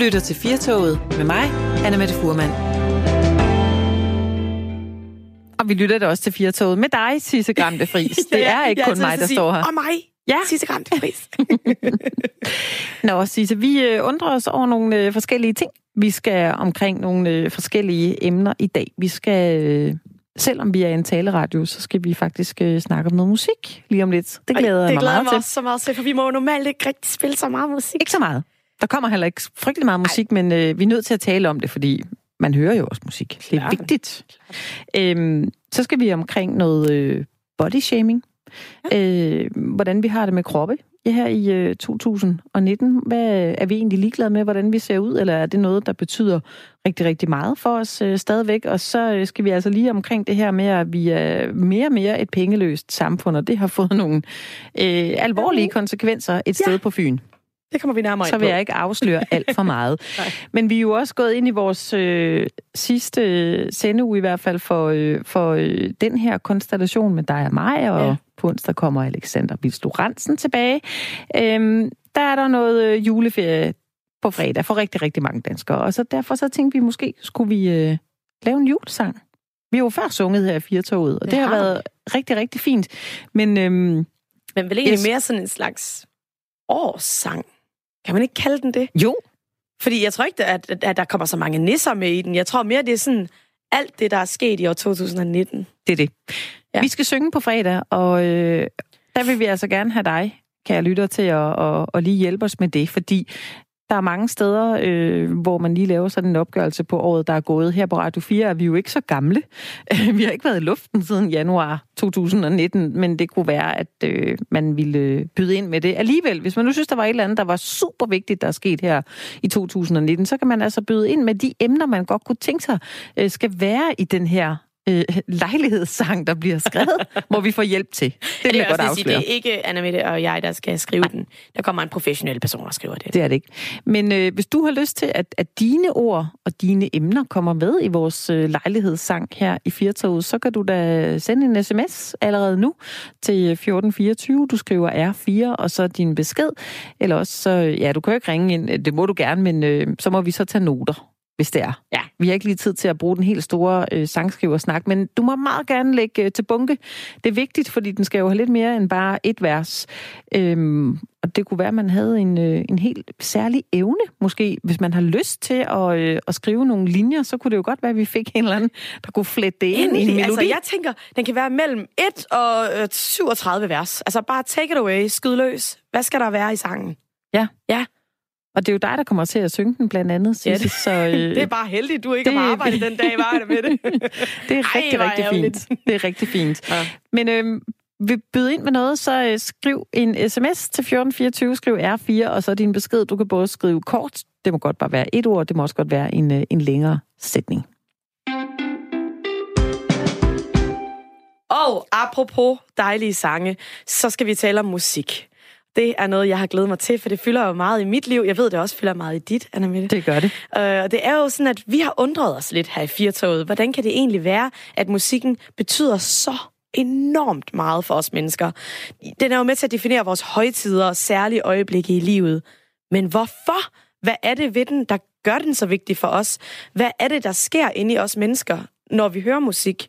lytter til Firtoget med mig, Anna Mette Furman. Og vi lytter da også til Firtoget med dig, Sisse Gramte Fris. Det er ikke kun mig, der sige, står her. Og mig, Ja. Sisse Gramte Friis. Nå, Sisse, vi øh, undrer os over nogle øh, forskellige ting. Vi skal omkring nogle øh, forskellige emner i dag. Vi skal, selvom vi er en taleradio, så skal vi faktisk øh, snakke om noget musik lige om lidt. Det glæder Ej, jeg det mig glæder meget mig til. også så meget til, for vi må jo normalt ikke rigtig spille så meget musik. Ikke så meget. Der kommer heller ikke frygtelig meget musik, men øh, vi er nødt til at tale om det, fordi man hører jo også musik. Det er Klart. vigtigt. Øhm, så skal vi omkring noget øh, body shaming. Øh, hvordan vi har det med kroppe her i øh, 2019. Hvad er vi egentlig ligeglade med, hvordan vi ser ud, eller er det noget, der betyder rigtig, rigtig meget for os øh, stadigvæk? Og så øh, skal vi altså lige omkring det her med, at vi er mere og mere et pengeløst samfund, og det har fået nogle øh, alvorlige konsekvenser et sted på Fyn Det kommer vi nærmere så vil på. jeg ikke afsløre alt for meget. Men vi er jo også gået ind i vores øh, sidste øh, sendeuge i hvert fald for, øh, for øh, den her konstellation med dig og mig, og Ja. på onsdag kommer Alexander Bilslo Ransen tilbage. Øhm, der er der noget øh, juleferie på fredag for rigtig, rigtig mange danskere, og så derfor så tænkte vi, måske skulle vi øh, lave en julesang. Vi har jo før sunget her i Firtoget, og det, Det har har været rigtig, rigtig fint. Men øhm, Men vel egentlig Yes. mere sådan en slags årssang. Kan man ikke kalde den det? jo, Fordi jeg tror ikke, at, at, at der kommer så mange nisser med i den. Jeg tror mere, det er sådan alt det, der er sket i år 2019. Det er det. Ja. Ja. Vi skal synge på fredag, og øh, der vil vi altså gerne have dig, kære lytter, til at, at, at lige hjælpe os med det, fordi der er mange steder, øh, hvor man lige laver sådan en opgørelse på året, der er gået. Her på Radio 4 er vi jo ikke så gamle. vi har ikke været i luften siden januar 2019, men det kunne være, at øh, man ville byde ind med det. Alligevel, hvis man nu synes, der var et eller andet, der var super vigtigt, der er sket her i 2019, så kan man altså byde ind med de emner, man godt kunne tænke sig, øh, skal være i den her øh, lejlighedssang, der bliver skrevet, hvor vi får hjælp til. Det vil jeg godt sige, det er ikke Anna Mette og jeg, der skal skrive den. Der kommer en professionel person og skriver det. Det er det ikke. Men øh, hvis du har lyst til, at, at dine ord og dine emner kommer med i vores øh, lejlighedssang her i Firtoget, så kan du da sende en sms allerede nu til 1424. Du skriver R4 og så din besked. Eller også, så, ja, du kan jo ikke ringe ind. Det må du gerne, men øh, så må vi så tage noter hvis det er. Ja. Vi har ikke lige tid til at bruge den helt store øh, sangskriversnak, men du må meget gerne lægge øh, til bunke. Det er vigtigt, fordi den skal jo have lidt mere end bare et vers. Øhm, og det kunne være, at man havde en, øh, en helt særlig evne, måske. Hvis man har lyst til at, øh, at skrive nogle linjer, så kunne det jo godt være, at vi fik en eller anden, der kunne flette det ind i en Endelig. melodi. Altså, jeg tænker, den kan være mellem 1 og øh, 37 vers. Altså, bare take it away, skyd løs. Hvad skal der være i sangen? Ja. Ja. Og det er jo dig, der kommer til at synge den blandt andet, Ja, Sisse, det- så, øh, Det er bare heldigt, du ikke det- har arbejdet den dag, var det med det. Det er Ej, rigtig, hvor rigtig ærgerligt. fint. Det er rigtig fint. Ja. Men øh, vil byde ind med noget, så øh, skriv en sms til 1424, skriv R4, og så din besked. Du kan både skrive kort, det må godt bare være et ord, det må også godt være en, øh, en længere sætning. Og apropos dejlige sange, så skal vi tale om musik. Det er noget, jeg har glædet mig til, for det fylder jo meget i mit liv. Jeg ved, det også fylder meget i dit, Anna Mette. Det gør det. Øh, og det er jo sådan, at vi har undret os lidt her i Firtoget. Hvordan kan det egentlig være, at musikken betyder så enormt meget for os mennesker? Den er jo med til at definere vores højtider og særlige øjeblikke i livet. Men hvorfor? Hvad er det ved den, der gør den så vigtig for os? Hvad er det, der sker inde i os mennesker, når vi hører musik?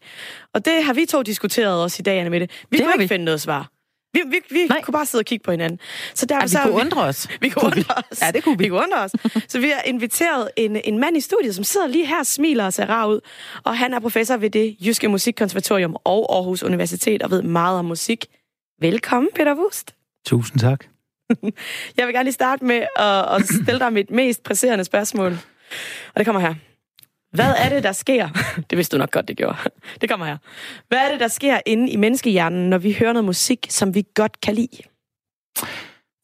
Og det har vi to diskuteret også i dag, Anna Mette. Vi Det har ikke vi. finde noget svar. Vi, vi, vi Nej. kunne bare sidde og kigge på hinanden. Så derfor Ja, vi så kunne undre os. vi kunne undre os. Ja, det kunne vi. Vi kunne undre os. Så vi har inviteret en, en mand i studiet, som sidder lige her og smiler og ser rar ud. Og han er professor ved det Jyske Musikkonservatorium og Aarhus Universitet og ved meget om musik. Velkommen, Peter Wust. Tusind tak. Jeg vil gerne lige starte med at, at stille dig mit mest presserende spørgsmål. Og det kommer her. Hvad er det, der sker? Det vidste du nok godt, det gjorde. Det kommer her. Hvad er det, der sker inde i menneskehjernen, når vi hører noget musik, som vi godt kan lide?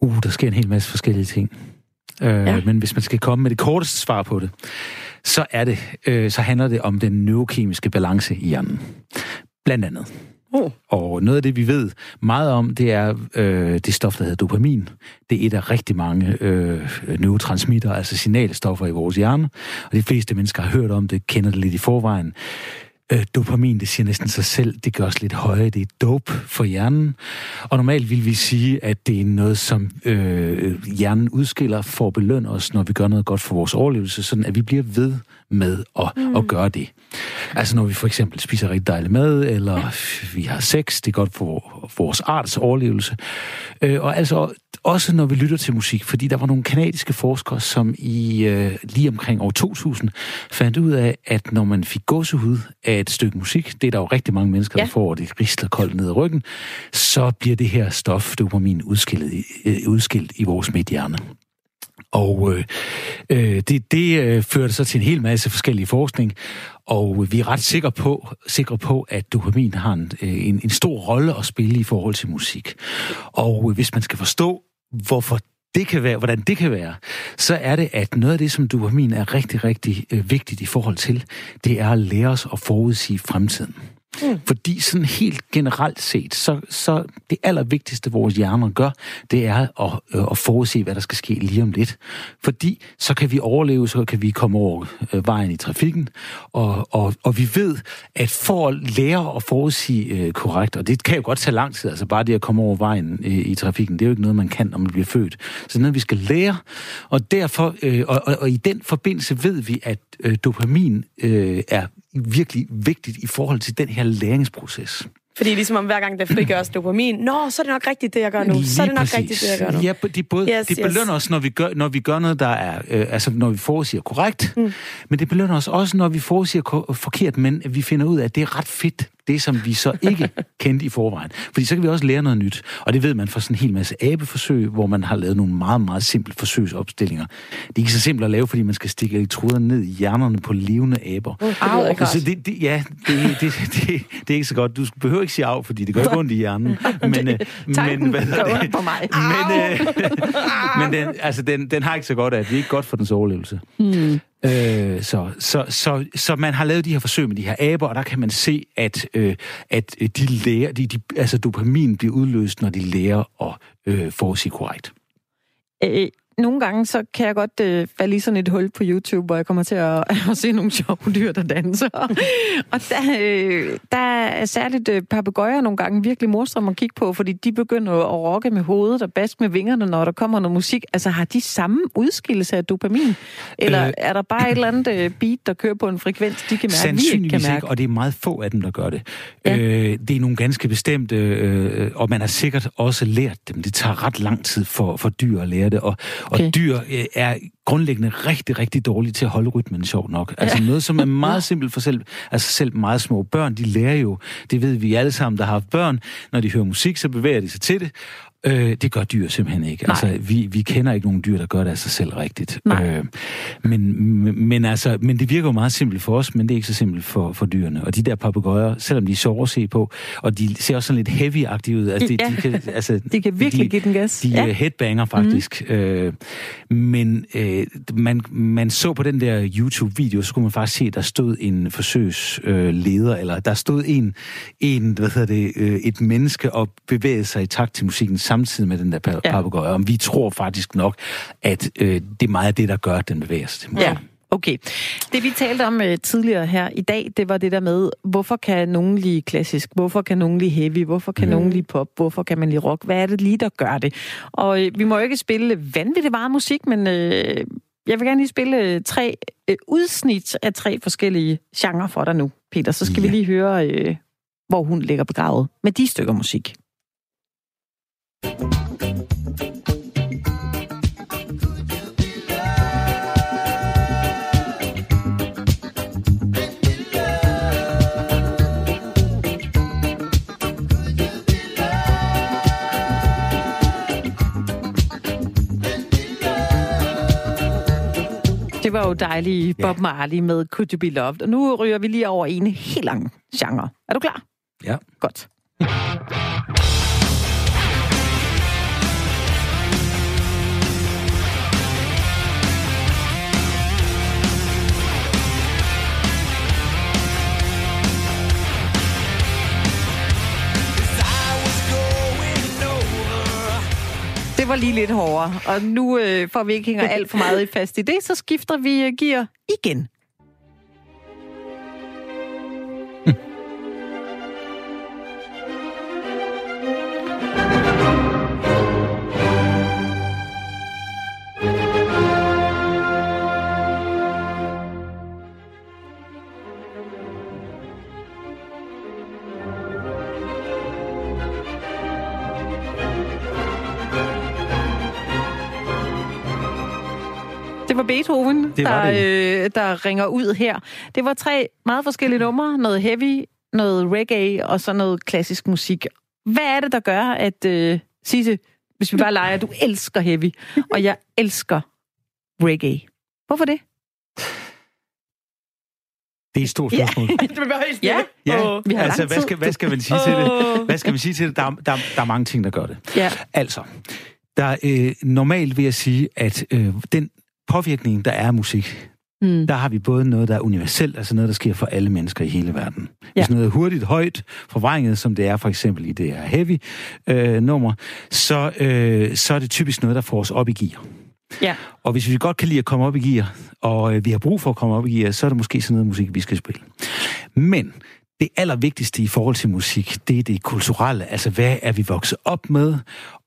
Uh, der sker en hel masse forskellige ting. Øh, Ja. Men hvis man skal komme med det korteste svar på det, så er det, øh, så handler det om den neurokemiske balance i hjernen. Blandt andet. Oh. Og noget af det, vi ved meget om, det er øh, det stof, der hedder dopamin. Det er et af rigtig mange øh, neurotransmitter, altså signalstoffer i vores hjerne. Og de fleste mennesker har hørt om det, kender det lidt i forvejen. Øh, dopamin, det siger næsten sig selv, det gør os lidt højere, det er dope for hjernen. Og normalt vil vi sige, at det er noget, som øh, hjernen udskiller for at belønne os, når vi gør noget godt for vores overlevelse, sådan at vi bliver ved med at, mm. at gøre det. Altså når vi for eksempel spiser rigtig dejlig mad, eller vi har sex, det er godt for, for vores arts overlevelse. Øh, og altså også når vi lytter til musik, fordi der var nogle kanadiske forskere, som i øh, lige omkring år 2000 fandt ud af, at når man fik gåsehud af et stykke musik, det er der jo rigtig mange mennesker, ja. der får, og det risler koldt ned ad ryggen, så bliver det her stof, dopamin, udskilt, øh, udskilt i vores midthjerne. Og øh, øh, det, det øh, førte så til en hel masse forskellige forskning, og vi er ret sikre på, sikre på at dopamin har en, øh, en, en stor rolle at spille i forhold til musik. Og hvis man skal forstå, hvorfor det kan være, hvordan det kan være, så er det, at noget af det, som dopamin er rigtig, rigtig øh, vigtigt i forhold til, det er at lære os at forudsige fremtiden. Mm. Fordi sådan helt generelt set, så, så det allervigtigste, vores hjerner gør, det er at, øh, at forudse, hvad der skal ske lige om lidt. Fordi så kan vi overleve, så kan vi komme over øh, vejen i trafikken, og, og, og vi ved, at for at lære at forudsige øh, korrekt, og det kan jo godt tage lang tid, altså bare det at komme over vejen øh, i trafikken, det er jo ikke noget, man kan, når man bliver født. Så det er noget, vi skal lære, og derfor, øh, og, og, og i den forbindelse ved vi, at øh, dopamin øh, er virkelig vigtigt i forhold til den her læringsproces. Fordi ligesom om hver gang der frigøres dopamin, nå, så er det nok rigtigt, det jeg gør nu. Lige så er det nok præcis. rigtigt, det jeg gør nu. Ja, de, både, yes, det belønner yes. os, når vi gør, når vi gør noget, der er, øh, altså når vi forudsiger korrekt, mm. men det belønner os også, når vi forudsiger forkert, men vi finder ud af, at det er ret fedt, det, som vi så ikke kendte i forvejen. Fordi så kan vi også lære noget nyt. Og det ved man fra sådan en hel masse abeforsøg, hvor man har lavet nogle meget, meget simple forsøgsopstillinger. Det er ikke så simpelt at lave, fordi man skal stikke elektroder ned i hjernerne på levende aber. Uh, det så det, det, ja, det, det, det, det, er ikke så godt. Du behøver ikke sige af, fordi det gør ikke ondt i hjernen. Men, det, øh, men, hvad gør det? på mig. Men, øh, men den, altså, den, den har ikke så godt af, det er ikke godt for dens overlevelse. Hmm. Øh, så, så, så, så man har lavet de her forsøg med de her aber, og der kan man se, at, øh, at øh, de lærer, de, de, altså dopamin bliver udløst, når de lærer at øh, forudsige korrekt. Øh, nogle gange, så kan jeg godt øh, falde i sådan et hul på YouTube, hvor jeg kommer til at, at se nogle sjove dyr, der danser. og der, øh, der er særligt øh, papegøjer nogle gange virkelig morsomme at kigge på, fordi de begynder at rokke med hovedet og baske med vingerne, når der kommer noget musik. Altså, har de samme udskillelse af dopamin? Eller øh, er der bare et eller andet øh, beat, der kører på en frekvens, de kan mærke, vi ikke kan mærke? Ikke, og det er meget få af dem, der gør det. Ja. Øh, det er nogle ganske bestemte, øh, og man har sikkert også lært dem. Det tager ret lang tid for, for dyr at lære det, og Okay. Og dyr øh, er grundlæggende rigtig, rigtig dårlige til at holde rytmen, sjov nok. Altså noget, som er meget simpelt for selv, altså selv meget små børn, de lærer jo, det ved vi alle sammen, der har haft børn, når de hører musik, så bevæger de sig til det, Øh, det gør dyr simpelthen ikke. Nej. Altså, vi, vi kender ikke nogen dyr, der gør det af sig selv rigtigt. Øh, men, men, altså, men det virker jo meget simpelt for os, men det er ikke så simpelt for, for dyrene. Og de der papegøjer, selvom de er sjove at se på, og de ser også sådan lidt heavy-agtige ud. Altså, de, ja. de, kan, altså, de kan virkelig de, give den gas. De ja. headbanger faktisk. Mm. Øh, men øh, man, man så på den der YouTube-video, så kunne man faktisk se, at der stod en forsøgsleder, øh, eller der stod en, en hvad hedder det, øh, et menneske og bevægede sig i takt til musikken samtidig med den der pa- ja. papegøje. Og vi tror faktisk nok, at øh, det er meget af det, der gør, at den bevæger sig til musik. Ja. Okay. Det vi talte om uh, tidligere her i dag, det var det der med, hvorfor kan nogen lide klassisk? Hvorfor kan nogen lide heavy? Hvorfor kan mm. nogen lide pop? Hvorfor kan man lide rock? Hvad er det lige, der gør det? Og uh, vi må jo ikke spille vanvittigt meget musik, men uh, jeg vil gerne lige spille tre uh, udsnit af tre forskellige genrer for dig nu, Peter. Så skal ja. vi lige høre, uh, hvor hun ligger begravet med de stykker musik. Det var jo dejligt Bob Marley med Could You Be Loved. Og nu ryger vi lige over en helt lang genre. Er du klar? Ja. Godt. Det var lige lidt hårdere. Og nu, øh, for vi ikke hænger alt for meget i fast i det, så skifter vi øh, gear igen. Beethoven, Det der, det. Øh, der ringer ud her. Det var tre meget forskellige numre. Noget heavy, noget reggae og så noget klassisk musik. Hvad er det, der gør, at... Øh, Sisse, hvis vi bare leger, du elsker heavy, og jeg elsker reggae. Hvorfor det? Det er et stort spørgsmål. det bliver helt Ja. Ja, Åh. Vi har altså, hvad skal, hvad skal man sige til det? Hvad skal man sige til det? Der, er- der, er- der er mange ting, der gør det. Ja. Altså, der er, øh, normalt vil jeg sige, at øh, den påvirkning, der er af musik, Hmm. der har vi både noget, der er universelt, altså noget, der sker for alle mennesker i hele verden. Hvis Ja. noget er hurtigt, højt, forvrænget, som det er for eksempel i det her heavy øh, nummer, så, øh, så er det typisk noget, der får os op i gear. Ja. Og hvis vi godt kan lide at komme op i gear, og øh, vi har brug for at komme op i gear, så er det måske sådan noget musik, vi skal spille. Men det allervigtigste i forhold til musik, det er det kulturelle. Altså, hvad er vi vokset op med?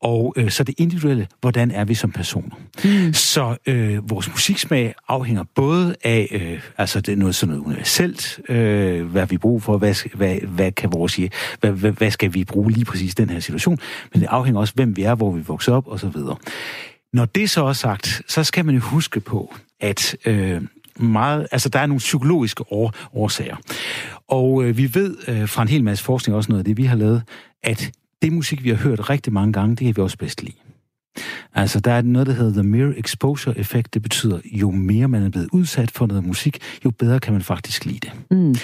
Og øh, så det individuelle, hvordan er vi som personer? Mm. Så øh, vores musiksmag afhænger både af, øh, altså det er noget sådan noget universelt, øh, hvad vi bruger for, hvad, hvad, hvad kan vores, hvad, hvad, hvad skal vi bruge lige præcis i den her situation? Men det afhænger også, hvem vi er, hvor vi vokser op, og så videre. Når det så er sagt, så skal man jo huske på, at øh, meget, altså der er nogle psykologiske år, årsager. Og øh, vi ved øh, fra en hel masse forskning, også noget af det, vi har lavet, at det musik, vi har hørt rigtig mange gange, det kan vi også bedst lide. Altså, der er noget, der hedder The Mere Exposure Effect. Det betyder, jo mere man er blevet udsat for noget musik, jo bedre kan man faktisk lide det. Mm.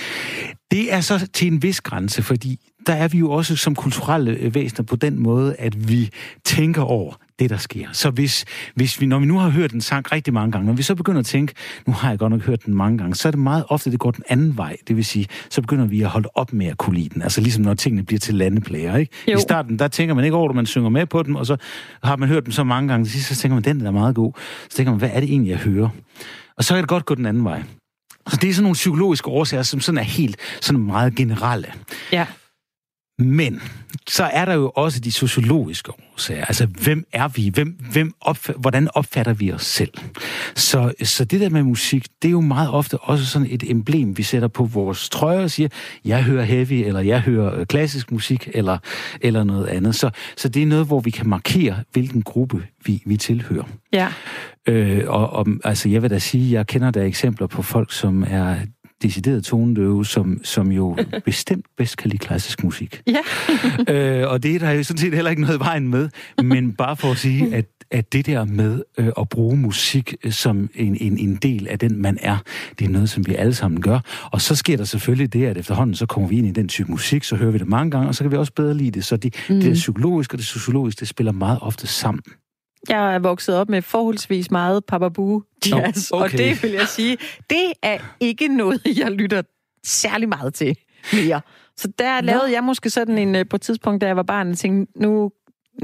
Det er så til en vis grænse, fordi der er vi jo også som kulturelle øh, væsener på den måde, at vi tænker over det, der sker. Så hvis, hvis vi, når vi nu har hørt en sang rigtig mange gange, når vi så begynder at tænke, nu har jeg godt nok hørt den mange gange, så er det meget ofte, det går den anden vej. Det vil sige, så begynder vi at holde op med at kunne lide den. Altså ligesom når tingene bliver til landeplager, ikke? Jo. I starten, der tænker man ikke over det, man synger med på dem, og så har man hørt dem så mange gange, sidst, så tænker man, den er meget god. Så tænker man, hvad er det egentlig, jeg hører? Og så kan det godt gå den anden vej. Så det er sådan nogle psykologiske årsager, som sådan er helt sådan meget generelle. Ja. Men så er der jo også de sociologiske årsager. Altså, hvem er vi? Hvem, hvem opf- hvordan opfatter vi os selv? Så, så det der med musik, det er jo meget ofte også sådan et emblem, vi sætter på vores trøje og siger, jeg hører heavy, eller jeg hører øh, klassisk musik, eller, eller noget andet. Så, så det er noget, hvor vi kan markere, hvilken gruppe vi, vi tilhører. Ja. Øh, og, og altså, jeg vil da sige, jeg kender der eksempler på folk, som er decideret tonedøve, som, som jo bestemt bedst kan lide klassisk musik. Ja. øh, og det er der jo sådan set heller ikke noget vejen med, men bare for at sige, at, at det der med øh, at bruge musik som en, en, en del af den, man er, det er noget, som vi alle sammen gør. Og så sker der selvfølgelig det, at efterhånden så kommer vi ind i den type musik, så hører vi det mange gange, og så kan vi også bedre lide det. Så de, mm. det psykologiske og det sociologiske, det spiller meget ofte sammen. Jeg er vokset op med forholdsvis meget Papa Boo jazz, Nå, og okay. det vil jeg sige, det er ikke noget, jeg lytter særlig meget til mere. Så der lavede jeg måske sådan en, øh, på et tidspunkt, da jeg var barn, og tænkte, nu, nu kan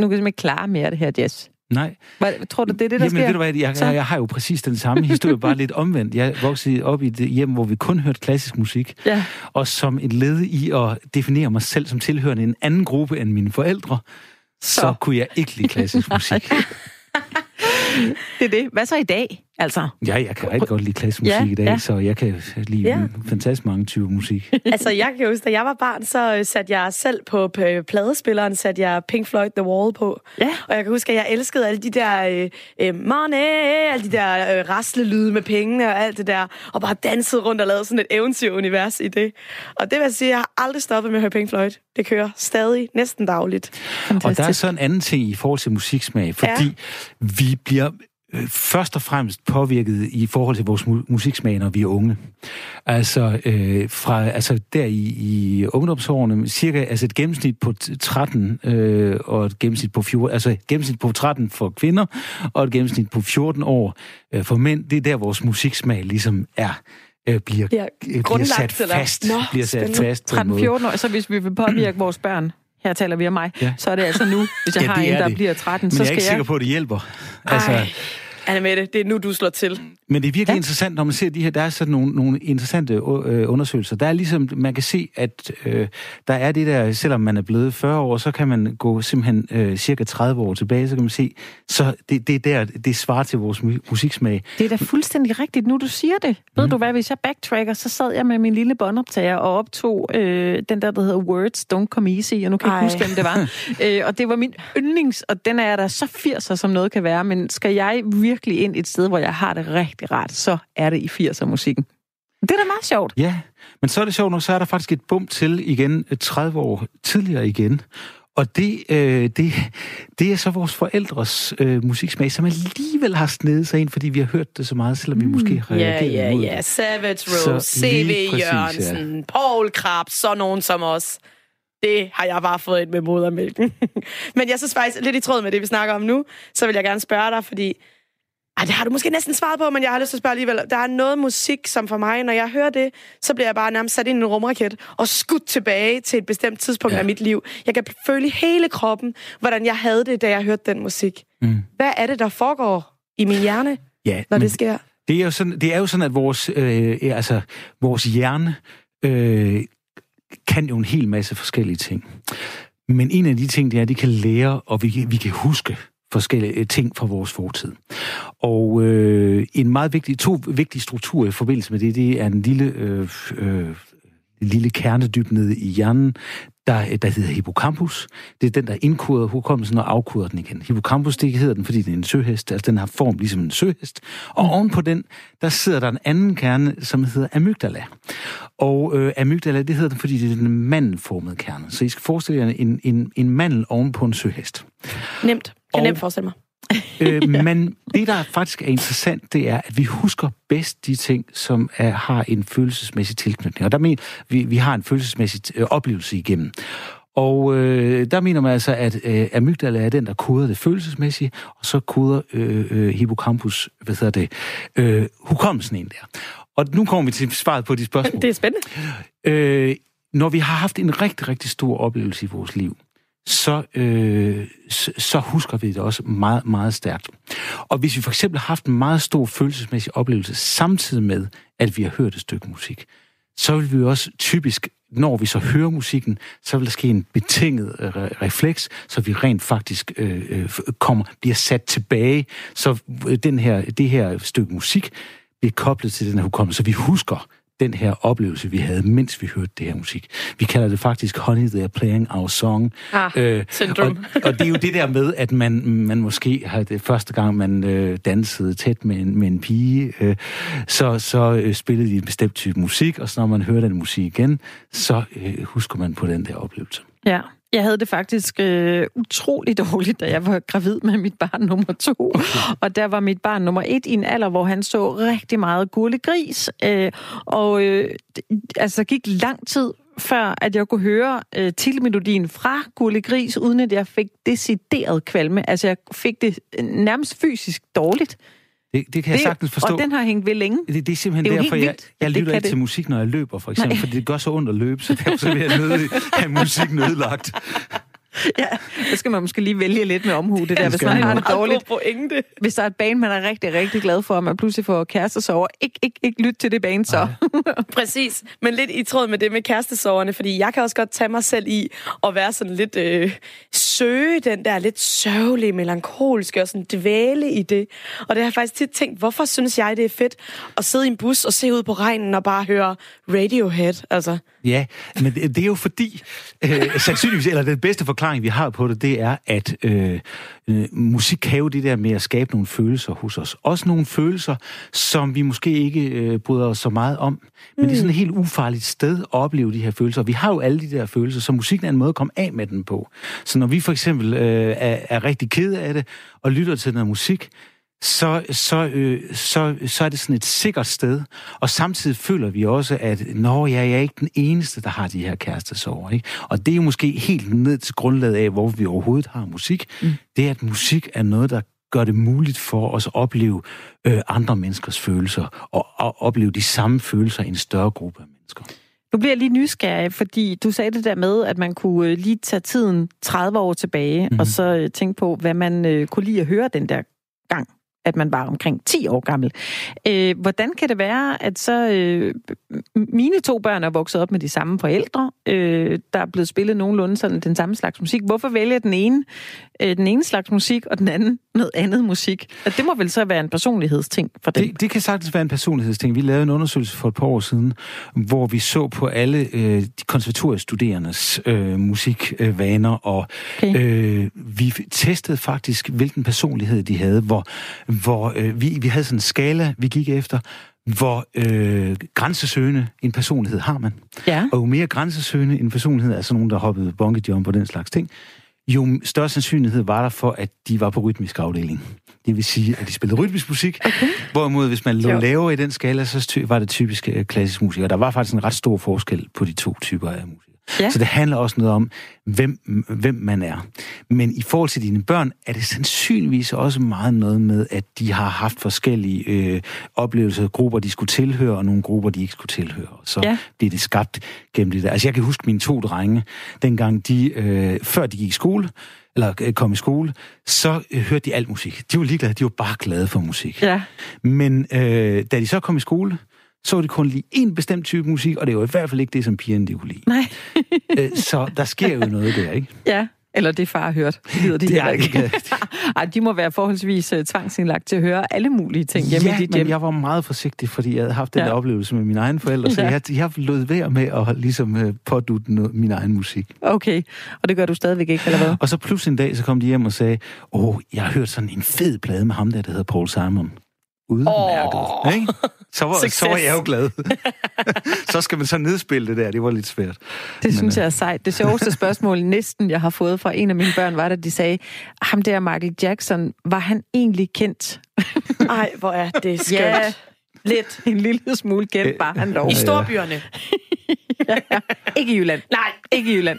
jeg simpelthen ikke klare mere af det her jazz. Nej, Hvad, tror du, det er det, der Jamen, sker? ved du hvad, jeg, jeg, jeg har jo præcis den samme historie, bare lidt omvendt. Jeg voksede op i et hjem, hvor vi kun hørte klassisk musik, Ja. og som et led i at definere mig selv som tilhørende en anden gruppe end mine forældre, Så. så kunne jeg ikke lide klassisk musik. Det er det. Hvad så i dag? Altså, Ja, jeg kan rigtig godt lide klassisk Ja, musik i dag, ja. så jeg kan lide Ja. ja. fantastisk mange typer musik. altså, jeg kan huske, da jeg var barn, så øh, satte jeg selv på p- pladespilleren, satte jeg Pink Floyd The Wall på. Ja. Og jeg kan huske, at jeg elskede alle de der øh, øh, money, alle de der øh, raslelyde med pengene og alt det der, og bare dansede rundt og lavede sådan et eventyrunivers i det. Og det vil jeg sige, jeg har aldrig stoppet med at høre Pink Floyd. Det kører stadig, næsten dagligt. Og der er fantastisk. så en anden ting i forhold til musiksmag, fordi ja. vi bliver øh, først og fremmest påvirket i forhold til vores mu- musiksmag, når vi er unge. Altså, øh, fra, altså der i, i ungdomsårene, cirka altså et gennemsnit på t- 13 øh, og et gennemsnit på 14, altså et gennemsnit på 13 for kvinder og et gennemsnit på 14 år øh, for mænd. Det er der, vores musiksmag ligesom er øh, bliver, bliver grundlagt, sat eller? fast. Nå, bliver sat spændende. fast på en måde. 13-14 år, så hvis vi vil påvirke vores børn, her taler vi om mig, Ja. så er det altså nu, hvis jeg Ja, har en, er der det. bliver 13, Men så jeg er skal ikke jeg... sikker på, at det hjælper. Altså, Ej, Anna Mette, det er nu, du slår til. Men det er virkelig ja. interessant, når man ser de her, der er sådan nogle, nogle interessante øh, undersøgelser. Der er ligesom, man kan se, at øh, der er det der, selvom man er blevet 40 år, så kan man gå simpelthen øh, cirka 30 år tilbage, så kan man se, så det, det er der, det svarer til vores musiksmag. Det er da fuldstændig rigtigt, nu du siger det. Mm. Ved du hvad, hvis jeg backtracker, så sad jeg med min lille båndoptager og optog øh, den der, der hedder Words Don't Come Easy, og nu kan jeg ikke huske, hvem det var. øh, og det var min yndlings, og den er der så 80'er, som noget kan være, men skal jeg virkelig ind et sted, hvor jeg har det rigtig rart, så er det i 80'er-musikken. Det er da meget sjovt. Ja, men så er det sjovt nok, så er der faktisk et bump til igen 30 år tidligere igen. Og det, øh, det, det er så vores forældres øh, musiksmag, som alligevel har snedet sig ind, fordi vi har hørt det så meget, selvom vi måske har reageret Ja, ja, ja. Savage Rose, C.V. Jørgensen, ja. Paul Krabs, så nogen som os. Det har jeg bare fået ind med modermælken. Men jeg synes faktisk, lidt i tråd med det, vi snakker om nu, så vil jeg gerne spørge dig, fordi ej, det har du måske næsten svaret på, men jeg har lyst til at spørge alligevel. Der er noget musik, som for mig, når jeg hører det, så bliver jeg bare nærmest sat ind i en rumraket og skudt tilbage til et bestemt tidspunkt ja. af mit liv. Jeg kan føle hele kroppen, hvordan jeg havde det, da jeg hørte den musik. Mm. Hvad er det, der foregår i min hjerne, ja, når det sker? Det er jo sådan, det er jo sådan at vores, øh, altså, vores hjerne øh, kan jo en hel masse forskellige ting. Men en af de ting, det er, at de kan lære, og vi, vi kan huske forskellige øh, ting fra vores fortid. Og øh, en meget vigtig, to vigtige strukturer i forbindelse med det, det er en lille, øh, øh, lille kernedyb nede i hjernen, der, øh, der hedder hippocampus. Det er den, der indkoder hukommelsen og afkoder den igen. Hippocampus, det hedder den, fordi det er en søhest, altså den har form ligesom en søhest. Og oven ovenpå den, der sidder der en anden kerne, som hedder amygdala. Og øh, amygdala, det hedder den, fordi det er den mandelformede kerne. Så I skal forestille jer en, en, en mandel ovenpå en søhest. Nemt. Kan og, nemt forestille mig. øh, men det, der faktisk er interessant, det er, at vi husker bedst de ting, som er, har en følelsesmæssig tilknytning. Og der mener vi, vi har en følelsesmæssig øh, oplevelse igennem. Og øh, der mener man altså, at øh, amygdala er den, der koder det følelsesmæssige, og så koder øh, øh, hippocampus, hvad hedder det, øh, hukommelsen ind der. Og nu kommer vi til svaret på de spørgsmål. Det er spændende. Øh, når vi har haft en rigtig, rigtig stor oplevelse i vores liv, så, øh, så husker vi det også meget, meget stærkt. Og hvis vi for eksempel har haft en meget stor følelsesmæssig oplevelse samtidig med, at vi har hørt et stykke musik, så vil vi også typisk, når vi så hører musikken, så vil der ske en betinget øh, refleks, så vi rent faktisk øh, øh, kommer, bliver sat tilbage, så øh, den her, det her stykke musik bliver koblet til den her hukommelse, så vi husker den her oplevelse, vi havde, mens vi hørte det her musik. Vi kalder det faktisk Honey, They're Playing Our Song. Ah, øh, syndrom. og, og det er jo det der med, at man, man måske har det første gang, man øh, dansede tæt med en, med en pige, øh, så, så øh, spillede de en bestemt type musik, og så når man hører den musik igen, så øh, husker man på den der oplevelse. Ja. Jeg havde det faktisk øh, utrolig dårligt, da jeg var gravid med mit barn nummer to. Okay. Og der var mit barn nummer et i en alder, hvor han så rigtig meget gurle gris. Øh, og øh, altså gik lang tid før, at jeg kunne høre øh, titelmelodien fra Gurle Gris, uden at jeg fik decideret kvalme. Altså, jeg fik det øh, nærmest fysisk dårligt. Det, det kan det, jeg sagtens forstå. Og den har hængt ved længe. Det, det er simpelthen det er derfor, jeg, jeg lytter ikke til musik, når jeg løber, for eksempel, Nej. fordi det gør så ondt at løbe, så derfor vil jeg nødig have musikken ødelagt. ja, så skal man måske lige vælge lidt med omhu, det der, hvis man har det dårligt. Pointe. Hvis der er et band, man er rigtig, rigtig glad for, og man pludselig får kærestesover, ikke, ikke, ikke lyt til det band så. Præcis, men lidt i tråd med det med kærestesoverne, fordi jeg kan også godt tage mig selv i at være sådan lidt øh, søge den der lidt sørgelige, melankolske og sådan dvæle i det. Og det har jeg faktisk tit tænkt, hvorfor synes jeg, det er fedt at sidde i en bus og se ud på regnen og bare høre Radiohead, altså. Ja, men det er jo fordi, øh, sandsynligvis, eller den bedste forklaring, vi har på det, det er, at øh, øh, musik kan jo det der med at skabe nogle følelser hos os. Også nogle følelser, som vi måske ikke øh, bryder os så meget om. Men mm. det er sådan et helt ufarligt sted at opleve de her følelser. Vi har jo alle de der følelser, så musikken er en måde at komme af med den på. Så når vi for eksempel øh, er, er rigtig kede af det, og lytter til noget musik, så, så, øh, så, så er det sådan et sikkert sted. Og samtidig føler vi også, at når jeg, jeg er ikke den eneste, der har de her kærestesover. Ikke? Og det er jo måske helt ned til grundlaget af, hvor vi overhovedet har musik. Mm. Det er, at musik er noget, der gør det muligt for os at opleve øh, andre menneskers følelser, og, og opleve de samme følelser i en større gruppe af mennesker. Nu bliver jeg lige nysgerrig, fordi du sagde det der med, at man kunne øh, lige tage tiden 30 år tilbage, mm. og så øh, tænke på, hvad man øh, kunne lide at høre den der gang at man var omkring 10 år gammel. Øh, hvordan kan det være, at så øh, mine to børn er vokset op med de samme forældre, øh, der er blevet spillet nogenlunde sådan den samme slags musik. Hvorfor vælger den ene øh, den ene slags musik, og den anden noget andet musik? At det må vel så være en personlighedsting for dem? Det, det kan sagtens være en personlighedsting. Vi lavede en undersøgelse for et par år siden, hvor vi så på alle øh, de konservatoriestuderendes øh, musikvaner, og okay. øh, vi testede faktisk, hvilken personlighed de havde, hvor hvor øh, vi, vi havde sådan en skala, vi gik efter, hvor øh, grænsesøgende en personlighed har man. Ja. Og jo mere grænsesøgende en personlighed, altså nogen, der hoppede bungee jump og den slags ting, jo større sandsynlighed var der for, at de var på rytmisk afdeling. Det vil sige, at de spillede rytmisk musik. Okay. Hvorimod, hvis man lå lavere i den skala, så var det typisk øh, klassisk musik. Og der var faktisk en ret stor forskel på de to typer af musik. Ja. Så det handler også noget om, hvem, hvem man er. Men i forhold til dine børn, er det sandsynligvis også meget noget med, at de har haft forskellige øh, oplevelser, grupper, de skulle tilhøre, og nogle grupper, de ikke skulle tilhøre. Så ja. bliver det skabt gennem det der. Altså jeg kan huske mine to drenge, dengang de, øh, før de gik i skole, eller øh, kom i skole, så øh, hørte de alt musik. De var ligeglade, de var bare glade for musik. Ja. Men øh, da de så kom i skole, så var det kun lige en bestemt type musik, og det var i hvert fald ikke det, som pigerne de kunne lide. Nej. øh, så der sker jo noget der, ikke? Ja. Eller det far har hørt, lyder de det er ikke. Ej, de må være forholdsvis uh, tvangsindlagt til at høre alle mulige ting hjemme ja, i dit hjem. men jeg var meget forsigtig, fordi jeg havde haft den ja. der oplevelse med mine egne forældre, så ja. jeg, jeg lød være med at ligesom uh, pådute noget, min egen musik. Okay, og det gør du stadigvæk ikke, eller hvad? Og så pludselig en dag, så kom de hjem og sagde, åh, jeg har hørt sådan en fed plade med ham der, der hedder Paul Simon udmærket. Oh. Ikke? Så, var, så var jeg jo glad. så skal man så nedspille det der. Det var lidt svært. Det Men, synes jeg er sejt. Det sjoveste spørgsmål næsten, jeg har fået fra en af mine børn, var, at de sagde, ham der Michael Jackson, var han egentlig kendt? Ej, hvor er det skønt. Ja, lidt. En lille smule kendt, bare han lov. I storbyerne. ja. Ikke i Jylland. Nej, ikke i Jylland.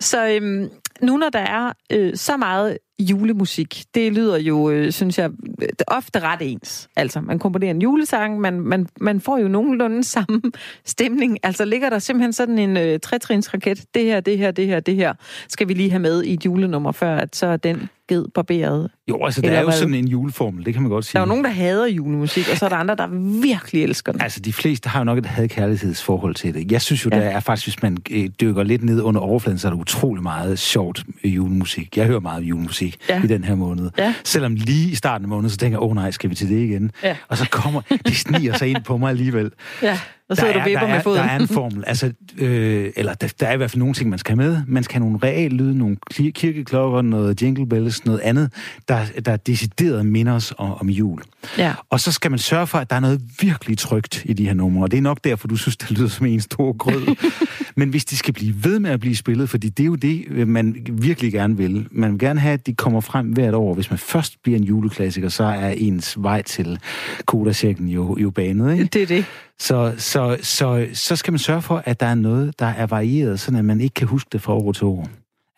så øhm, nu når der er øh, så meget julemusik, det lyder jo, øh, synes jeg, det ofte ret ens. Altså, man komponerer en julesang, man, man, man får jo nogenlunde samme stemning. Altså, ligger der simpelthen sådan en øh, trætrinsraket, det her, det her, det her, det her, skal vi lige have med i et julenummer, før at så er den ged barberet. Jo, altså, der er jo hvad? sådan en juleformel, det kan man godt sige. Der er jo nogen, der hader julemusik, og så er der andre, der virkelig elsker den. Altså, de fleste har jo nok et had-kærlighedsforhold til det. Jeg synes jo, ja. der er faktisk, hvis man øh, dykker lidt ned under overfladen, så er der utrolig meget sjovt julemusik. Jeg hører meget julemusik ja. i den her måned. Ja. Selvom lige i starten af måneden, så tænker jeg, åh oh, nej, skal vi til det igen? Ja. Og så kommer, de sniger sig ind på mig alligevel. Ja. Og så er du vipper med foden. Der er en formel. Altså, øh, eller der, der er i hvert fald nogle ting, man skal have med. Man skal have nogle real lyde, nogle kirkeklokker, noget jingle bells, noget andet, der, der decideret minder os om, om jul. Ja. Og så skal man sørge for, at der er noget virkelig trygt i de her numre. Og det er nok derfor, du synes, det lyder som en stor grød. Men hvis de skal blive ved med at blive spillet, fordi det er jo det, øh, man virkelig gerne vil. Man vil gerne have, at de kommer frem hvert år. Hvis man først bliver en juleklassiker, så er ens vej til Kodasjekken jo, jo banet. Ikke? Det er det. Så, så, så, så skal man sørge for, at der er noget, der er varieret, så man ikke kan huske det fra år til år.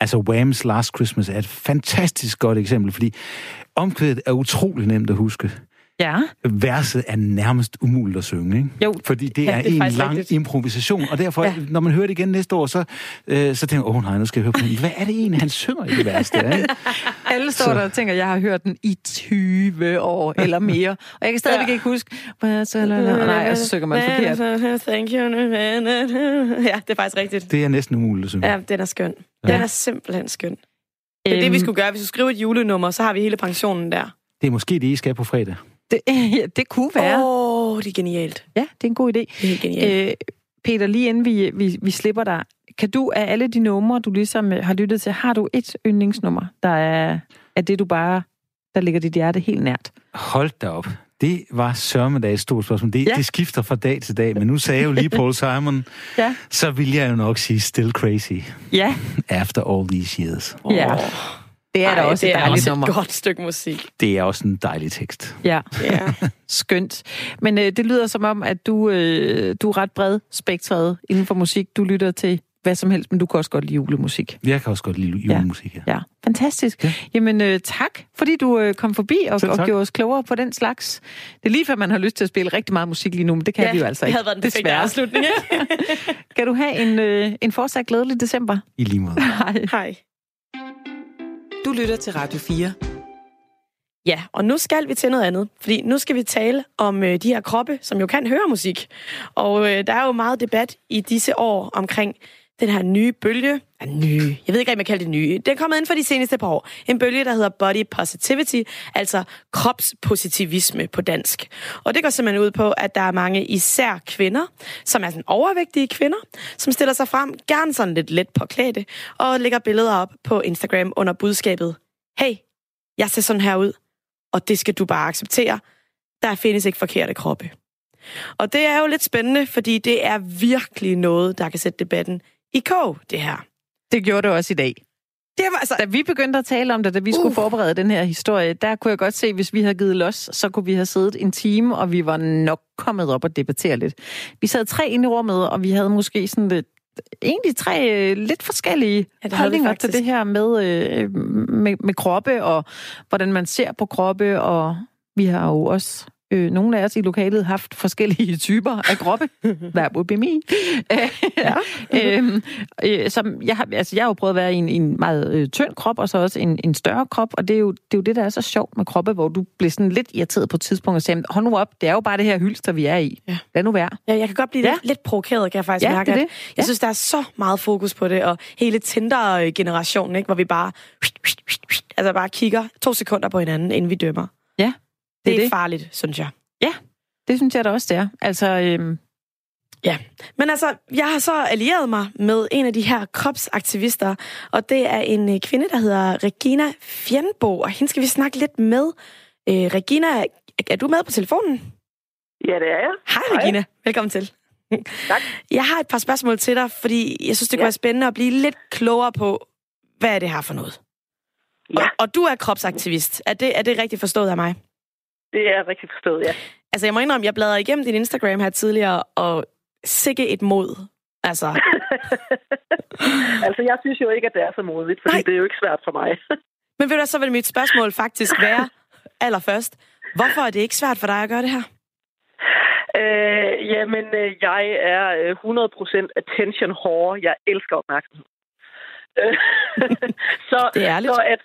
Altså Wham's Last Christmas er et fantastisk godt eksempel, fordi omkvædet er utrolig nemt at huske. Ja. Verset er nærmest umuligt at synge, ikke? Jo. Fordi det ja, er, det er en lang rigtigt. improvisation, og derfor, ja. når man hører det igen næste år, så, øh, så tænker jeg, åh oh, nej, nu skal jeg høre på den. Hvad er det egentlig, han synger i det værste? Ikke? Alle står så. der og tænker, jeg har hørt den i 20 år eller mere, og jeg kan stadigvæk ja. ikke huske, nej, og så synger man forkert. Thank you. Ja, det er faktisk rigtigt. Det er næsten umuligt at synge. Ja, den er skøn. Den ja. er simpelthen skøn. Det er det, vi øhm. skulle gøre. Hvis du skriver et julenummer, så har vi hele pensionen der. Det er måske det, I skal på fredag. Det, ja, det kunne være. Åh, oh, det er genialt. Ja, det er en god idé. Det er genialt. Øh, Peter, lige inden vi, vi, vi slipper dig, kan du af alle de numre, du ligesom øh, har lyttet til, har du et yndlingsnummer, der er, er det, du bare, der ligger dit hjerte helt nært? Hold da op. Det var sørme et stort spørgsmål. Det, ja. det skifter fra dag til dag, men nu sagde jeg jo lige Paul Simon, ja. så vil jeg jo nok sige Still Crazy. Ja. After all these years. Ja. Oh. Det er Ej, da også det et dejligt er også et godt stykke musik. Det er også en dejlig tekst. Ja, ja. skønt. Men øh, det lyder som om, at du, øh, du er ret bred spektret inden for musik. Du lytter til hvad som helst, men du kan også godt lide julemusik. Jeg kan også godt lide julemusik, ja. Ja, ja. fantastisk. Ja. Jamen øh, tak, fordi du øh, kom forbi og, og gjorde os klogere på den slags. Det er lige før, man har lyst til at spille rigtig meget musik lige nu, men det kan ja, vi jo altså ikke. det havde været en perfekt afslutning, kan du have en, øh, en fortsat glædelig december? I lige måde. Hej. Hej. Du lytter til Radio 4. Ja, og nu skal vi til noget andet, fordi nu skal vi tale om øh, de her kroppe, som jo kan høre musik. Og øh, der er jo meget debat i disse år omkring den her nye bølge. Ja, nye. Jeg ved ikke, om jeg kalder det nye. Den er kommet ind for de seneste par år. En bølge, der hedder body positivity, altså kropspositivisme på dansk. Og det går simpelthen ud på, at der er mange især kvinder, som er sådan overvægtige kvinder, som stiller sig frem, gerne sådan lidt let påklædte, og lægger billeder op på Instagram under budskabet, hey, jeg ser sådan her ud, og det skal du bare acceptere. Der findes ikke forkerte kroppe. Og det er jo lidt spændende, fordi det er virkelig noget, der kan sætte debatten i kog, det her. Det gjorde det også i dag. Det var, altså, da vi begyndte at tale om det, da vi skulle uh. forberede den her historie, der kunne jeg godt se, hvis vi havde givet los, så kunne vi have siddet en time, og vi var nok kommet op og debattere lidt. Vi sad tre inde i rummet, og vi havde måske sådan lidt egentlig tre øh, lidt forskellige ja, holdninger til det her med, øh, med, med kroppe, og hvordan man ser på kroppe, og vi har jo også øh, nogle af os i lokalet haft forskellige typer af kroppe. That would be me. ja. øhm, øh, som jeg, har, altså, jeg har jo prøvet at være i en, en meget øh, tynd krop, og så også en, en større krop, og det er, jo, det er jo det, der er så sjovt med kroppe, hvor du bliver sådan lidt irriteret på et tidspunkt og siger, hold nu op, det er jo bare det her hylster, vi er i. Ja. Lad nu være. Ja, jeg kan godt blive ja. lidt, lidt provokeret, kan jeg faktisk ja, mærke. Det det. Ja. Jeg synes, der er så meget fokus på det, og hele Tinder-generationen, ikke, hvor vi bare, altså bare kigger to sekunder på hinanden, inden vi dømmer. Ja, det, er det. farligt, synes jeg. Ja, det synes jeg da også, det er. Altså, øhm... Ja, men altså, jeg har så allieret mig med en af de her kropsaktivister, og det er en øh, kvinde, der hedder Regina Fjernbo, og hende skal vi snakke lidt med. Øh, Regina, er du med på telefonen? Ja, det er jeg. Hej, Regina. Hej. Velkommen til. Tak. Jeg har et par spørgsmål til dig, fordi jeg synes, det kunne ja. være spændende at blive lidt klogere på, hvad er det her for noget? Ja. Og, og du er kropsaktivist. Er det, er det rigtigt forstået af mig? Det er rigtig forstået, ja. Altså, jeg må indrømme, jeg bladrede igennem din Instagram her tidligere, og sikke et mod. Altså. altså, jeg synes jo ikke, at det er så modigt, fordi Nej. det er jo ikke svært for mig. Men ved du, så vil mit spørgsmål faktisk være, allerførst, hvorfor er det ikke svært for dig at gøre det her? Øh, jamen, øh, jeg er 100% øh, attention whore. Jeg elsker opmærksomhed. så, det er ærligt. så at,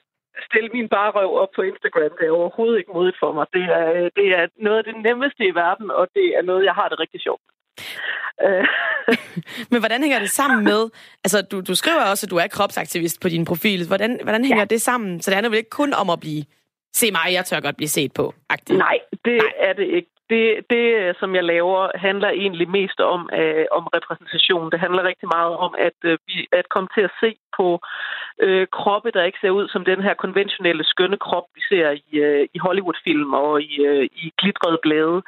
stille min barrøv op på Instagram. Det er overhovedet ikke modigt for mig. Det er, det er noget af det nemmeste i verden, og det er noget, jeg har det rigtig sjovt. Øh. Men hvordan hænger det sammen med... Altså, du, du skriver også, at du er kropsaktivist på din profil. Hvordan, hvordan hænger ja. det sammen? Så det handler vel ikke kun om at blive... Se mig, jeg tør godt blive set på. Aktiv. Nej, det Nej. er det ikke. Det, det, øh, som jeg laver, handler egentlig mest om, øh, om repræsentation. Det handler rigtig meget om at, øh, at komme til at se på øh, kroppe, der ikke ser ud som den her konventionelle skønne krop, vi ser i, øh, i Hollywood-film og i, øh, i glitrede blade.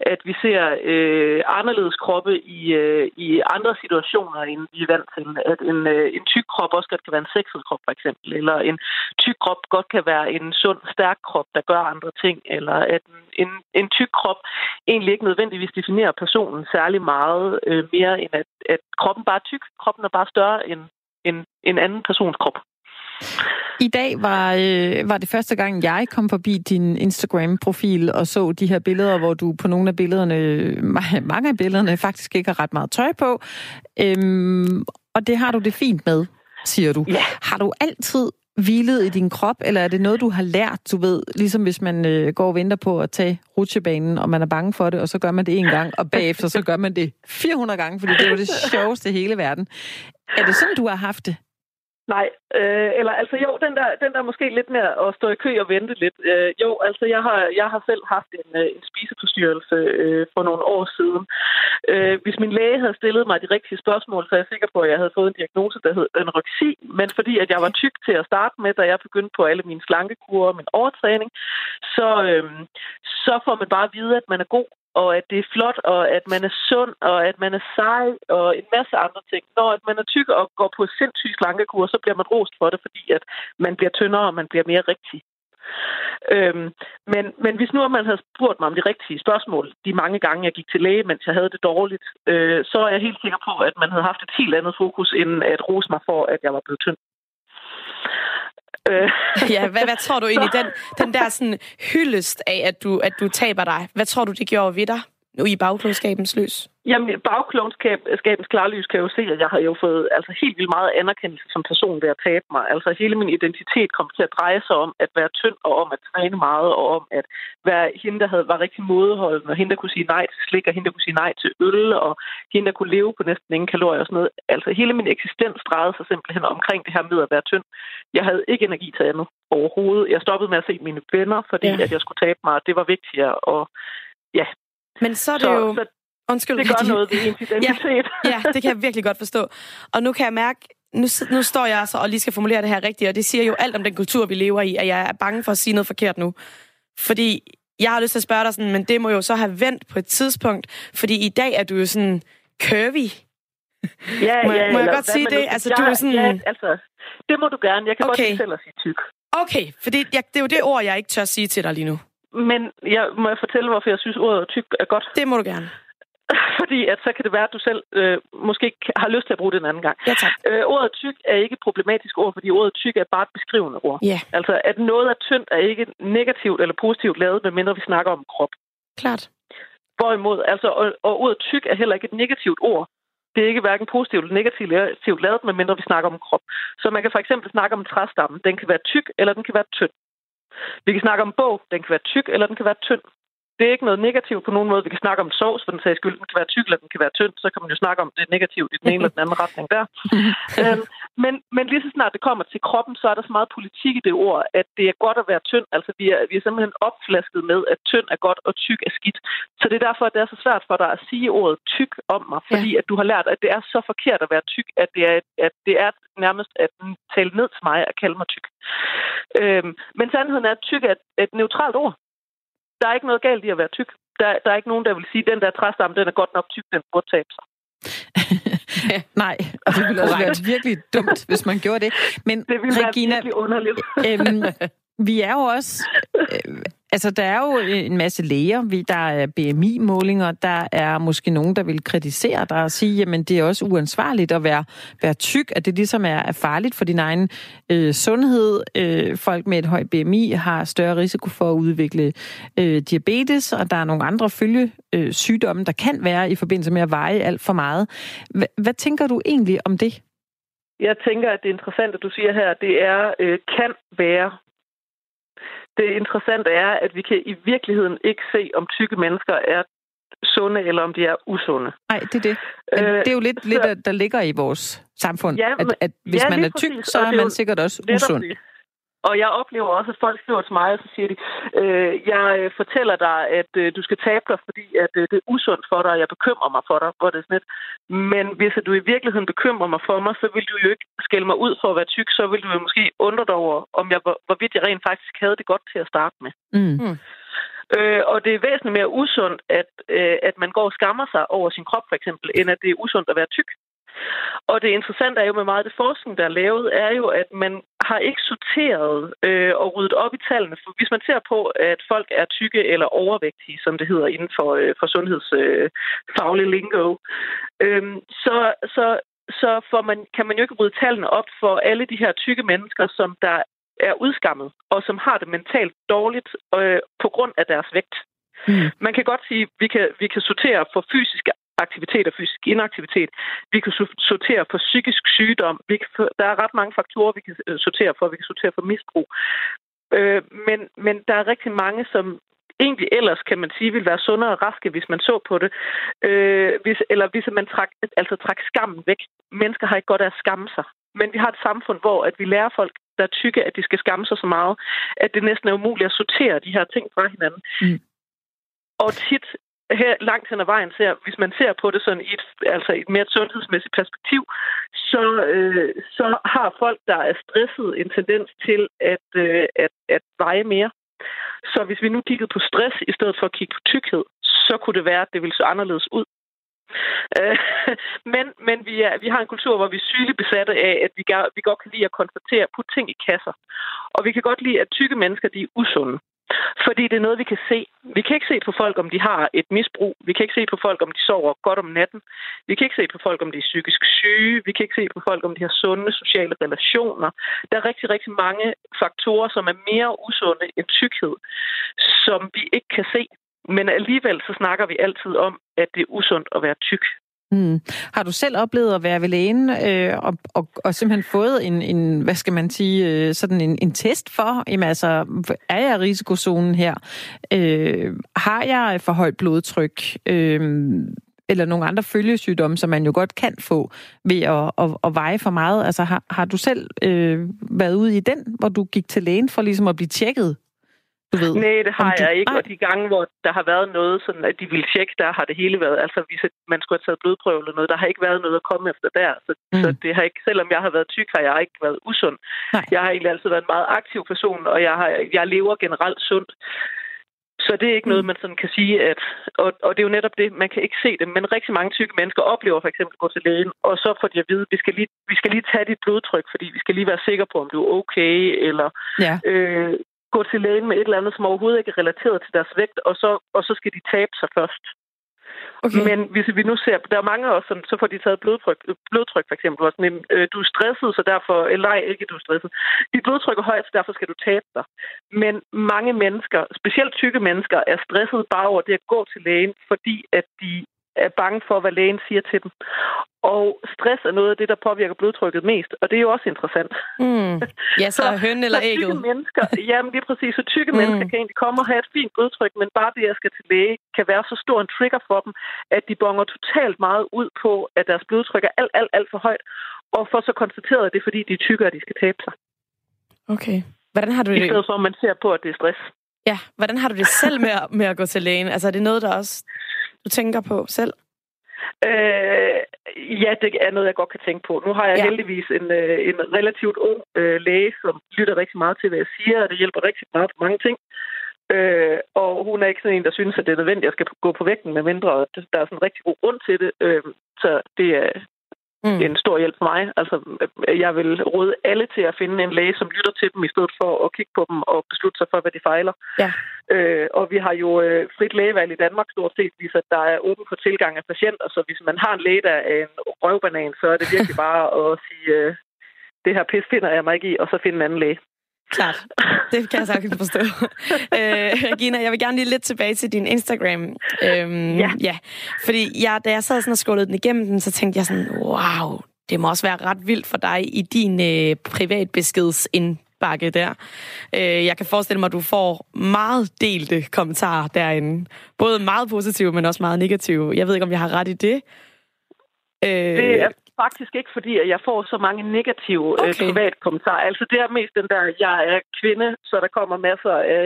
At vi ser øh, anderledes kroppe i, øh, i andre situationer, end vi er vant til. At en, øh, en tyk krop også godt kan være en sexet krop, for eksempel. Eller en tyk krop godt kan være en sund, stærk krop, der gør andre ting. Eller at en, en, en tyk krop egentlig ikke nødvendigvis definerer personen særlig meget øh, mere, end at, at kroppen bare er tyk. Kroppen er bare større end en, en anden persons krop. I dag var, øh, var det første gang, jeg kom forbi din Instagram-profil og så de her billeder, hvor du på nogle af billederne, mange af billederne, faktisk ikke har ret meget tøj på. Øhm, og det har du det fint med, siger du. Ja. Har du altid hvilet i din krop, eller er det noget, du har lært, du ved, ligesom hvis man øh, går og venter på at tage rutsjebanen, og man er bange for det, og så gør man det en gang, og bagefter så gør man det 400 gange, fordi det er jo det sjoveste i hele verden. Er det sådan, du har haft det? Nej, øh, eller altså jo, den der, den der måske lidt mere at stå i kø og vente lidt. Øh, jo, altså jeg har, jeg har selv haft en, øh, en spiseforstyrrelse øh, for nogle år siden. Øh, hvis min læge havde stillet mig de rigtige spørgsmål, så er jeg sikker på, at jeg havde fået en diagnose, der hed anoreksi. Men fordi at jeg var tyk til at starte med, da jeg begyndte på alle mine slankekurer og min overtræning, så, øh, så får man bare at vide, at man er god og at det er flot, og at man er sund, og at man er sej, og en masse andre ting. Når at man er tyk og går på sindssygt slankekur, så bliver man rost for det, fordi at man bliver tyndere, og man bliver mere rigtig. Øhm, men, men hvis nu man havde spurgt mig om de rigtige spørgsmål, de mange gange, jeg gik til læge, mens jeg havde det dårligt, øh, så er jeg helt sikker på, at man havde haft et helt andet fokus, end at rose mig for, at jeg var blevet tynd. Øh. ja, hvad, hvad tror du egentlig, den, den der sådan hyldest af, at du, at du taber dig, hvad tror du, det gjorde ved dig? Nu i bagklodskabens lys? Jamen, bagklodskabens klarlys kan jo se, at jeg har jo fået altså, helt vildt meget anerkendelse som person ved at tabe mig. Altså hele min identitet kom til at dreje sig om at være tynd og om at træne meget og om at være hende, der havde, var rigtig modholdende og hende, der kunne sige nej til slik og hende, der kunne sige nej til øl og hende, der kunne leve på næsten ingen kalorier og sådan noget. Altså hele min eksistens drejede sig simpelthen omkring det her med at være tynd. Jeg havde ikke energi til andet overhovedet. Jeg stoppede med at se mine venner, fordi ja. at jeg skulle tabe mig. Det var vigtigere. Og ja, men så er det så, jo... Så Undskyld. Det gør noget ved ens identitet. Ja, ja, det kan jeg virkelig godt forstå. Og nu kan jeg mærke, nu, nu står jeg så og lige skal formulere det her rigtigt, og det siger jo alt om den kultur, vi lever i, at jeg er bange for at sige noget forkert nu. Fordi jeg har lyst til at spørge dig sådan, men det må jo så have vendt på et tidspunkt, fordi i dag er du jo sådan curvy. Ja, må, ja, må jeg godt sige det? Altså, jeg, du er sådan... Ja, altså, det må du gerne. Jeg kan okay. godt selv at sige tyk. Okay, fordi jeg, det er jo det ord, jeg ikke tør sige til dig lige nu. Men jeg må jeg fortælle, hvorfor jeg synes, ordet tyk er godt? Det må du gerne. Fordi at så kan det være, at du selv øh, måske har lyst til at bruge det en anden gang. Ja, tak. Øh, ordet tyk er ikke et problematisk ord, fordi ordet tyk er bare et beskrivende ord. Ja. Altså, at noget er tyndt er ikke negativt eller positivt lavet, medmindre vi snakker om krop. Klart. Hvorimod, altså, og, og ordet tyk er heller ikke et negativt ord. Det er ikke hverken positivt eller negativt lavet, medmindre vi snakker om krop. Så man kan for eksempel snakke om træstammen. Den kan være tyk, eller den kan være tynd. Vi kan snakke om bog. Den kan være tyk, eller den kan være tynd det er ikke noget negativt på nogen måde. Vi kan snakke om sovs, for den sags skyld. Den kan være tyk, eller den kan være tynd. Så kan man jo snakke om det negativt i den ene eller den anden retning der. øhm, men, men lige så snart det kommer til kroppen, så er der så meget politik i det ord, at det er godt at være tynd. Altså, vi er, vi er simpelthen opflasket med, at tynd er godt, og tyk er skidt. Så det er derfor, at det er så svært for dig at sige ordet tyk om mig, fordi ja. at du har lært, at det er så forkert at være tyk, at det er, at det er nærmest at tale ned til mig at kalde mig tyk. Øhm, men sandheden er, at tyk er et, et neutralt ord der er ikke noget galt i at være tyk. Der, der er ikke nogen, der vil sige, at den der træstamme, den er godt nok tyk, den burde tabe sig. Nej, og det ville også være virkelig dumt, hvis man gjorde det. Men det ville Regina, være virkelig underligt. øhm, vi er jo også... Øh, altså, der er jo øh, en masse læger. Vi, der er BMI-målinger. Der er måske nogen, der vil kritisere dig og sige, jamen, det er også uansvarligt at være, være tyk, at det ligesom er, er farligt for din egen øh, sundhed. Øh, folk med et højt BMI har større risiko for at udvikle øh, diabetes, og der er nogle andre følge øh, der kan være i forbindelse med at veje alt for meget. H- hvad tænker du egentlig om det? Jeg tænker, at det interessante, du siger her, det er, øh, kan være det interessante er, at vi kan i virkeligheden ikke se, om tykke mennesker er sunde, eller om de er usunde. Nej, det er det. Men øh, det er jo lidt, så, lidt, der ligger i vores samfund. Ja, at, at hvis ja, man er tyk, præcis, så er man sikkert også usund. Det. Og jeg oplever også, at folk skriver til mig, og så siger de, øh, jeg øh, fortæller dig, at øh, du skal tabe dig, fordi at, øh, det er usundt for dig, og jeg bekymrer mig for dig. Hvor det sådan lidt. Men hvis at du i virkeligheden bekymrer mig for mig, så vil du jo ikke skælde mig ud for at være tyk, så vil du jo måske undre dig over, om jeg, hvor, hvorvidt jeg rent faktisk havde det godt til at starte med. Mm. mm. Øh, og det er væsentligt mere usundt, at, øh, at man går og skammer sig over sin krop, for eksempel, end at det er usundt at være tyk. Og det interessante er jo med meget af det forskning, der er lavet, er jo, at man har ikke sorteret øh, og ryddet op i tallene. For hvis man ser på, at folk er tykke eller overvægtige, som det hedder inden for, øh, for sundhedsfaglig øh, lingo, øh, så, så, så får man, kan man jo ikke rydde tallene op for alle de her tykke mennesker, som der er udskammet, og som har det mentalt dårligt øh, på grund af deres vægt. Mm. Man kan godt sige, at vi kan, vi kan sortere for fysiske aktivitet og fysisk inaktivitet. Vi kan sortere for psykisk sygdom. Vi kan, der er ret mange faktorer, vi kan øh, sortere for. Vi kan sortere for misbrug. Øh, men, men der er rigtig mange, som egentlig ellers, kan man sige, vil være sundere og raske, hvis man så på det. Øh, hvis, eller hvis man trak, altså trak skammen væk. Mennesker har ikke godt af at skamme sig. Men vi har et samfund, hvor at vi lærer folk, der er tykke, at de skal skamme sig så meget, at det næsten er umuligt at sortere de her ting fra hinanden. Mm. Og tit her langt hen ad vejen ser, hvis man ser på det sådan i et, altså et mere sundhedsmæssigt perspektiv, så, øh, så har folk, der er stresset, en tendens til at, øh, at, at veje mere. Så hvis vi nu kiggede på stress i stedet for at kigge på tykkhed, så kunne det være, at det ville se anderledes ud. Øh, men men vi, er, vi har en kultur, hvor vi er sygeligt besatte af, at vi, gør, vi godt kan lide at konstatere, putte ting i kasser. Og vi kan godt lide, at tykke mennesker de er usunde. Fordi det er noget, vi kan se. Vi kan ikke se på folk, om de har et misbrug. Vi kan ikke se på folk, om de sover godt om natten. Vi kan ikke se på folk, om de er psykisk syge. Vi kan ikke se på folk, om de har sunde sociale relationer. Der er rigtig, rigtig mange faktorer, som er mere usunde end tykkhed, som vi ikke kan se. men alligevel så snakker vi altid om, at det er usundt at være tyk. Mm. Har du selv oplevet at være ved lægen øh, og, og, og simpelthen fået en, en, hvad skal man sige, øh, sådan en, en test for, jamen altså, er jeg i risikozonen her? Øh, har jeg for højt blodtryk? Øh, eller nogle andre følgesygdomme, som man jo godt kan få ved at, at, at veje for meget. Altså har, har du selv øh, været ude i den, hvor du gik til lægen for ligesom at blive tjekket du ved, Nej, det har jeg ikke. Og de gange, hvor der har været noget, sådan at de ville tjekke, der har det hele været, altså hvis man skulle have taget blodprøve eller noget, der har ikke været noget at komme efter der. Så, mm. så det har ikke, selvom jeg har været tyk, har jeg ikke været usund. Nej. Jeg har egentlig altid været en meget aktiv person, og jeg, har, jeg lever generelt sundt. Så det er ikke noget, mm. man sådan kan sige, at... Og, og det er jo netop det, man kan ikke se det, men rigtig mange tykke mennesker oplever for eksempel at gå til lægen, og så får de at vide, at vi skal lige, vi skal lige tage dit blodtryk, fordi vi skal lige være sikre på, om du er okay, eller ja. øh, gå til lægen med et eller andet, som overhovedet ikke er relateret til deres vægt, og så, og så skal de tabe sig først. Okay. Men hvis vi nu ser, der er mange også, sådan, så får de taget blodtryk, blodtryk for eksempel, og sådan, øh, du er stresset, så derfor, eller nej, ikke du er stresset. Dit blodtryk er højt, så derfor skal du tabe dig. Men mange mennesker, specielt tykke mennesker, er stresset bare over det at gå til lægen, fordi at de er bange for, hvad lægen siger til dem. Og stress er noget af det, der påvirker blodtrykket mest, og det er jo også interessant. Mm. Ja, så, så høn eller ægget. Tykke mennesker, jamen lige præcis, så tykke mm. mennesker kan egentlig komme og have et fint blodtryk, men bare det, at jeg skal til læge, kan være så stor en trigger for dem, at de bonger totalt meget ud på, at deres blodtryk er alt, alt, alt for højt, og får så konstateret, at det er fordi, de er tykkere, at de skal tabe sig. Okay. Hvordan har du det? I stedet for, at man ser på, at det er stress. Ja, hvordan har du det selv med, med at gå til lægen? Altså, er det noget, der også du tænker på selv? Øh, ja, det er noget, jeg godt kan tænke på. Nu har jeg ja. heldigvis en, øh, en relativt ung øh, læge, som lytter rigtig meget til, hvad jeg siger, og det hjælper rigtig meget på mange ting. Øh, og hun er ikke sådan en, der synes, at det er nødvendigt, at jeg skal gå på vægten, med mindre der er sådan en rigtig god grund til det. Øh, så det er, Mm. Det er en stor hjælp for mig. Altså, jeg vil råde alle til at finde en læge, som lytter til dem, i stedet for at kigge på dem og beslutte sig for, hvad de fejler. Ja. Øh, og vi har jo øh, frit lægevalg i Danmark stort set, hvis at der er åben for tilgang af patienter. Så hvis man har en læge, der er en røvbanan, så er det virkelig bare at sige, øh, det her pis finder jeg mig ikke i, og så finde en anden læge. Klart. Det kan jeg sagtens forstå. øh, Regina, jeg vil gerne lige lidt tilbage til din Instagram. Øhm, ja. ja. Fordi jeg, da jeg sad sådan og skålede den igennem den, så tænkte jeg sådan, wow, det må også være ret vildt for dig i din øh, privatbeskedsindbakke der. Øh, jeg kan forestille mig, at du får meget delte kommentarer derinde. Både meget positive, men også meget negative. Jeg ved ikke, om jeg har ret i det. Øh, det er faktisk ikke, fordi jeg får så mange negative øh, okay. øh, private kommentarer. Altså det er mest den der, jeg er kvinde, så der kommer masser af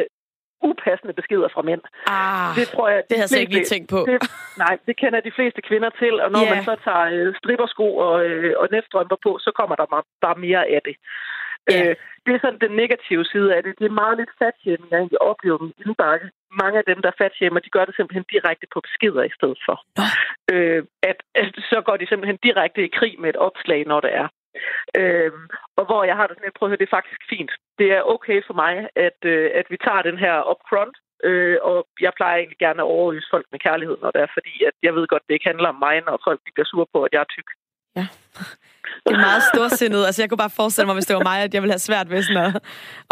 upassende beskeder fra mænd. Ah, det tror jeg, det har jeg ikke lige tænkt på. Det, nej, det kender de fleste kvinder til, og når yeah. man så tager øh, strippersko og, øh, og netstrømper på, så kommer der bare mere af det. Yeah. Øh, det er sådan den negative side af det. Det er meget lidt fatshaming, jeg egentlig oplever dem indbakke. Mange af dem, der fatshamer, de gør det simpelthen direkte på beskeder i stedet for. Oh. Øh, at, at, så går de simpelthen direkte i krig med et opslag, når det er. Øh, og hvor jeg har det sådan, prøv at høre, det er faktisk fint. Det er okay for mig, at, øh, at vi tager den her up front, øh, og jeg plejer egentlig gerne at overøse folk med kærlighed, når det er, fordi at jeg ved godt, det ikke handler om mig, når folk bliver sure på, at jeg er tyk. Ja. Det er meget storsindet. Altså, jeg kunne bare forestille mig, hvis det var mig, at jeg ville have svært ved sådan at,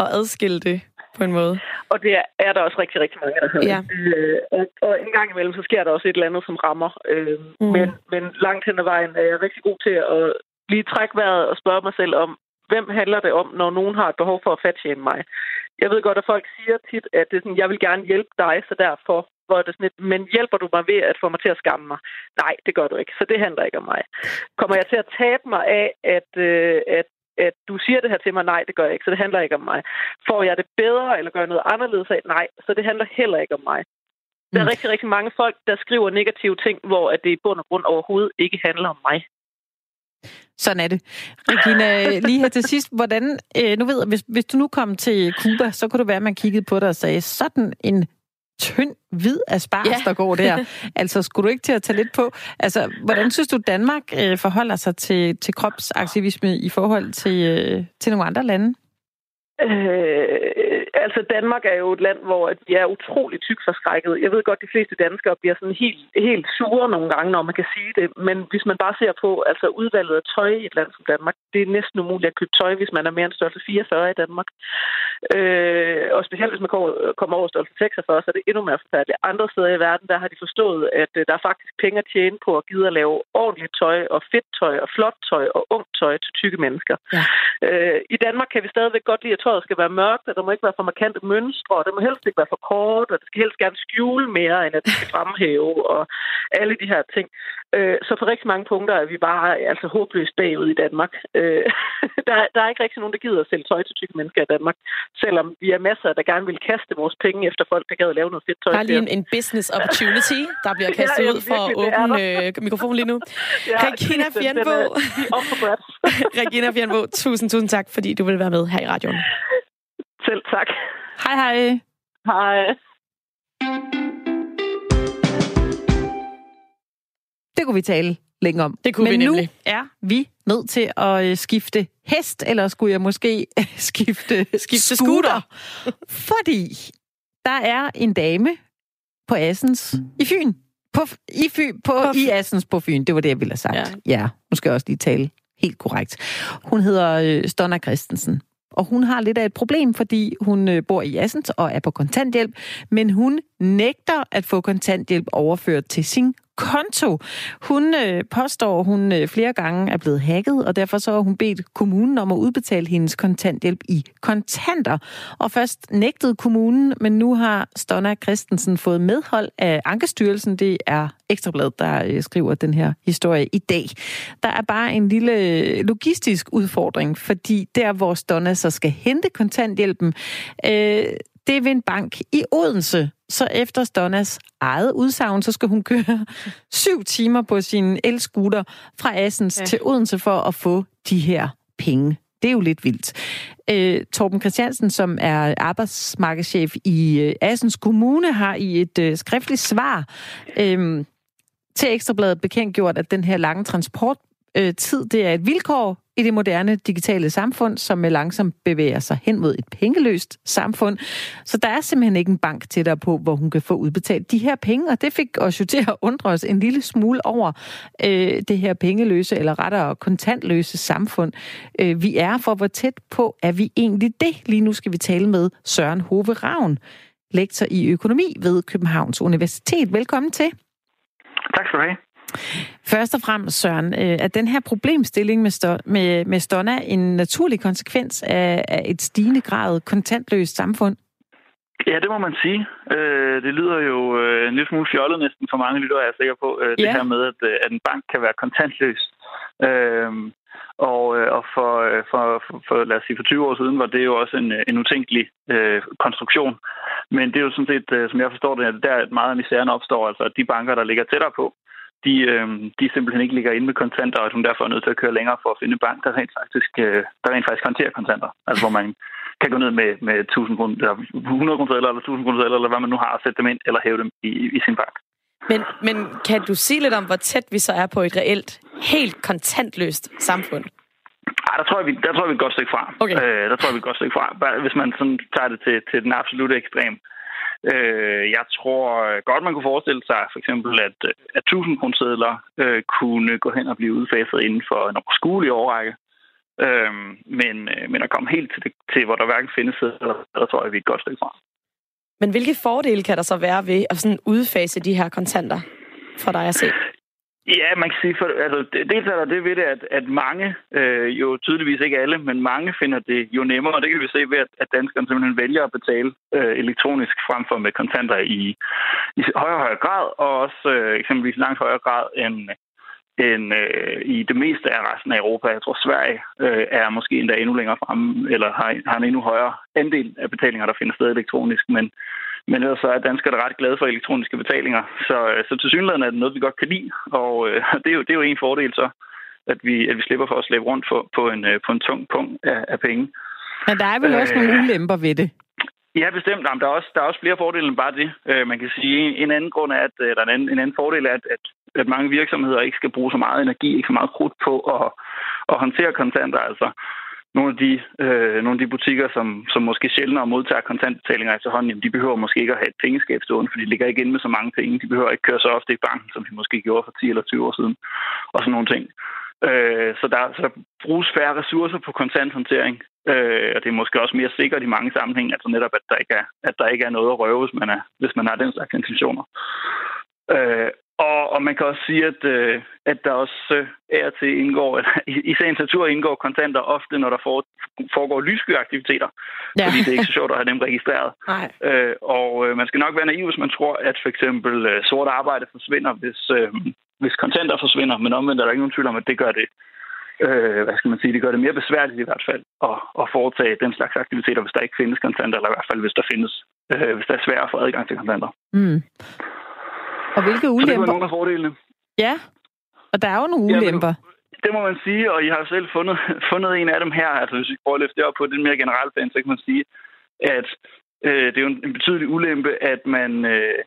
at adskille det på en måde. Og det er der også rigtig, rigtig mange, der har. Ja. Øh, og, og en gang imellem, så sker der også et eller andet, som rammer. Øh, mm. men, men langt hen ad vejen er jeg rigtig god til at lige trække vejret og spørge mig selv om, hvem handler det om, når nogen har et behov for at fatshamme mig? Jeg ved godt, at folk siger tit, at det er sådan, jeg vil gerne hjælpe dig, så derfor hvor det sådan et, men hjælper du mig ved at få mig til at skamme mig? Nej, det gør du ikke, så det handler ikke om mig. Kommer jeg til at tabe mig af, at, øh, at, at du siger det her til mig? Nej, det gør jeg ikke, så det handler ikke om mig. Får jeg det bedre, eller gør jeg noget anderledes af? Nej, så det handler heller ikke om mig. Der er mm. rigtig, rigtig mange folk, der skriver negative ting, hvor at det i bund og grund overhovedet ikke handler om mig. Sådan er det. Regina, lige her til sidst, hvordan, øh, nu ved jeg, hvis, hvis du nu kom til Cuba, så kunne det være, at man kiggede på dig og sagde, sådan en tynd, hvid asparges, ja. der går der. altså, skulle du ikke til at tage lidt på? Altså, hvordan synes du, Danmark øh, forholder sig til, til kropsaktivisme i forhold til, øh, til nogle andre lande? Øh, altså Danmark er jo et land, hvor vi er utrolig tyk forskrækket. Jeg ved godt, at de fleste danskere bliver sådan helt, helt sure nogle gange, når man kan sige det. Men hvis man bare ser på altså udvalget af tøj i et land som Danmark, det er næsten umuligt at købe tøj, hvis man er mere end størrelse 44 i Danmark. Øh, og specielt hvis man kommer over størrelse 46, så er det endnu mere forfærdeligt. Andre steder i verden, der har de forstået, at øh, der er faktisk penge at tjene på at gide at lave ordentligt tøj og fedt tøj og flot tøj og ungt tøj til tykke mennesker. Ja. Øh, I Danmark kan vi stadigvæk godt lide, at tøjet skal være mørkt, og der må ikke være for markante mønstre, og det må helst ikke være for kort, og det skal helst gerne skjule mere, end at det skal fremhæve, og alle de her ting. Øh, så på rigtig mange punkter er vi bare altså håbløst bagud i Danmark. Øh, der, der er ikke rigtig nogen, der gider at sælge tøj til tykke mennesker i Danmark, selvom vi er masser, der gerne vil kaste vores penge efter folk, der gad at lave noget fedt tøj. Der er lige en, en business opportunity, der bliver kastet ja, ud for at åbne øh, mikrofonen lige nu. Ja, Regina Fjernbo. Regina Fjernbo, tusind, tusind tak, fordi du vil være med her i radioen. Selv tak. Hej hej. Hej. Det kunne vi tale længe om. Det kunne Men vi nemlig. nu er vi nødt til at øh, skifte hest, eller skulle jeg måske skifte, skifte scooter. Fordi der er en dame på Assens i Fyn. På, i, Fyn, på, på i Assens på Fyn. Det var det, jeg ville have sagt. Ja. ja, nu skal jeg også lige tale helt korrekt. Hun hedder øh, Stonna Christensen. Og hun har lidt af et problem, fordi hun øh, bor i Assens og er på kontanthjælp, men hun nægter at få kontanthjælp overført til sin konto. Hun øh, påstår, at hun øh, flere gange er blevet hacket, og derfor så har hun bedt kommunen om at udbetale hendes kontanthjælp i kontanter. Og først nægtede kommunen, men nu har Stonna Christensen fået medhold af Ankestyrelsen. Det er Ekstrabladet, der øh, skriver den her historie i dag. Der er bare en lille logistisk udfordring, fordi der, hvor Stonna så skal hente kontanthjælpen, øh, det er ved en bank i Odense. Så efter Stonnas eget udsagn, så skal hun køre syv timer på sin elscooter fra Assens ja. til Odense for at få de her penge. Det er jo lidt vildt. Øh, Torben Christiansen, som er arbejdsmarkedschef i øh, Assens Kommune, har i et øh, skriftligt svar øh, til Ekstrabladet bekendtgjort, at den her lange transporttid, det er et vilkår i det moderne digitale samfund, som med langsomt bevæger sig hen mod et pengeløst samfund. Så der er simpelthen ikke en bank tættere på, hvor hun kan få udbetalt de her penge, og det fik os jo til at undre os en lille smule over øh, det her pengeløse, eller rettere kontantløse samfund. Øh, vi er, for hvor tæt på er vi egentlig det? Lige nu skal vi tale med Søren Hove Ravn, lektor i økonomi ved Københavns Universitet. Velkommen til. Tak skal du have. Først og fremmest, Søren, øh, er den her problemstilling med, sto- med, med Stonna en naturlig konsekvens af, af et stigende grad kontantløst samfund? Ja, det må man sige. Øh, det lyder jo øh, en lille smule fjollet næsten for mange lytter, jeg er sikker på. Øh, det ja. her med, at, øh, at en bank kan være kontantløs. Øh, og, øh, og for, øh, for, for, for, lad os sige, for 20 år siden var det jo også en, en utænkelig øh, konstruktion. Men det er jo sådan set, som jeg forstår det, at der meget af misæren opstår, altså de banker, der ligger tættere på, de, øh, de simpelthen ikke ligger inde med kontanter, og at hun derfor er nødt til at køre længere for at finde en bank, der rent faktisk, øh, der rent faktisk håndterer kontanter. Altså hvor man kan gå ned med, med 1000 kroner, eller 100 kroner eller 1000 kroner eller hvad man nu har, at sætte dem ind eller hæve dem i, i sin bank. Men, men kan du sige lidt om, hvor tæt vi så er på et reelt, helt kontantløst samfund? Ej, der tror jeg, vi, der tror jeg, vi er et godt stykke fra. Okay. Øh, der tror jeg, vi er et godt stykke fra. Hvis man sådan tager det til, til den absolute ekstrem. Øh, Øh, jeg tror godt, man kunne forestille sig for eksempel, at, at 1000 kroner øh, kunne gå hen og blive udfaset inden for en overskuelig overrække. Øh, men, øh, men at komme helt til, det, til hvor der hverken findes eller der tror jeg, vi er et godt stykke fra. Men hvilke fordele kan der så være ved at sådan udfase de her kontanter for dig at se? Ja, man kan sige, for, altså, dels er der det ved det, at, at mange, øh, jo tydeligvis ikke alle, men mange finder det jo nemmere, og det kan vi se ved, at, at danskerne simpelthen vælger at betale øh, elektronisk frem for med kontanter i, i højere og højere grad, og også øh, eksempelvis langt højere grad end, end øh, i det meste af resten af Europa. Jeg tror, Sverige øh, er måske endda endnu længere fremme, eller har, har en endnu højere andel af betalinger, der finder sted elektronisk, men men ellers så er danskere ret glade for elektroniske betalinger. Så, øh, så til synligheden er det noget, vi godt kan lide. Og øh, det, er jo, det er jo en fordel så, at vi, at vi slipper for at slæbe rundt på, på, en, øh, på en tung punkt af, af penge. Men der er vel også øh, nogle ulemper ved det? Ja, bestemt. Jamen, der, er også, der er også flere fordele end bare det. Øh, man kan sige, en, en anden grund er, at, eller en anden, en anden fordel er, at, at, at mange virksomheder ikke skal bruge så meget energi, ikke så meget krudt på at, at håndtere kontanter. Altså, nogle af de, øh, nogle af de butikker, som, som måske sjældnere modtager kontantbetalinger efterhånden, jamen, de behøver måske ikke at have et pengeskab stående, for de ligger ikke inde med så mange penge. De behøver ikke køre så ofte i banken, som de måske gjorde for 10 eller 20 år siden, og sådan nogle ting. Øh, så, der, så der bruges færre ressourcer på kontanthåndtering, øh, og det er måske også mere sikkert i mange sammenhænge, altså netop, at der ikke er, at der ikke er noget at røve, hvis man, er, hvis man har den slags intentioner. Øh, og, og man kan også sige, at, øh, at der også øh, er til indgår, i, i sagens natur indgår kontanter ofte, når der for, foregår lysskyaktiviteter. Ja. Fordi det er ikke så sjovt at have dem registreret. Nej. Øh, og øh, man skal nok være naiv, hvis man tror, at for eksempel øh, sort arbejde forsvinder, hvis, øh, hvis kontanter forsvinder. Men omvendt er der ikke nogen tvivl om, at det gør det øh, hvad skal man sige, det gør det mere besværligt i hvert fald at, at foretage den slags aktiviteter, hvis der ikke findes kontanter, eller i hvert fald hvis der findes, øh, hvis der er svært at få adgang til kontanter. Mm. Og hvilke ulemper? Så det var nogle af fordelene. Ja, og der er jo nogle ulemper. Ja, det må man sige, og I har selv fundet, fundet en af dem her. Altså, hvis vi prøver at løfte det op på den mere generelle plan, så kan man sige, at øh, det er jo en, en betydelig ulempe, at man... Øh,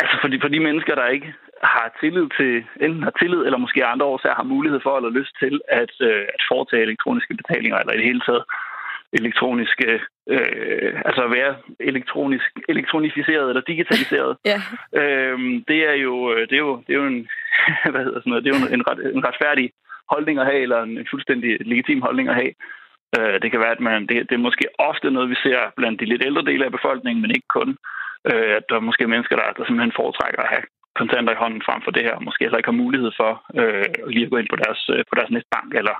altså for de, for de mennesker, der ikke har tillid til, enten har tillid, eller måske andre årsager har mulighed for eller lyst til at, øh, at foretage elektroniske betalinger, eller i det hele taget elektroniske, øh, altså at være elektronisk, elektronificeret eller digitaliseret. ja. øhm, det er jo, øh, det er jo, det er jo en, hvad hedder sådan noget, det er jo en, ret, en retfærdig holdning at have, eller en fuldstændig legitim holdning at have. Øh, det kan være, at man, det, det er måske ofte noget, vi ser blandt de lidt ældre dele af befolkningen, men ikke kun. Øh, at der er måske mennesker, der, der simpelthen foretrækker at have kontanter i hånden frem for det her, og måske heller ikke har mulighed for øh, lige at gå ind på deres, øh, på deres netbank eller,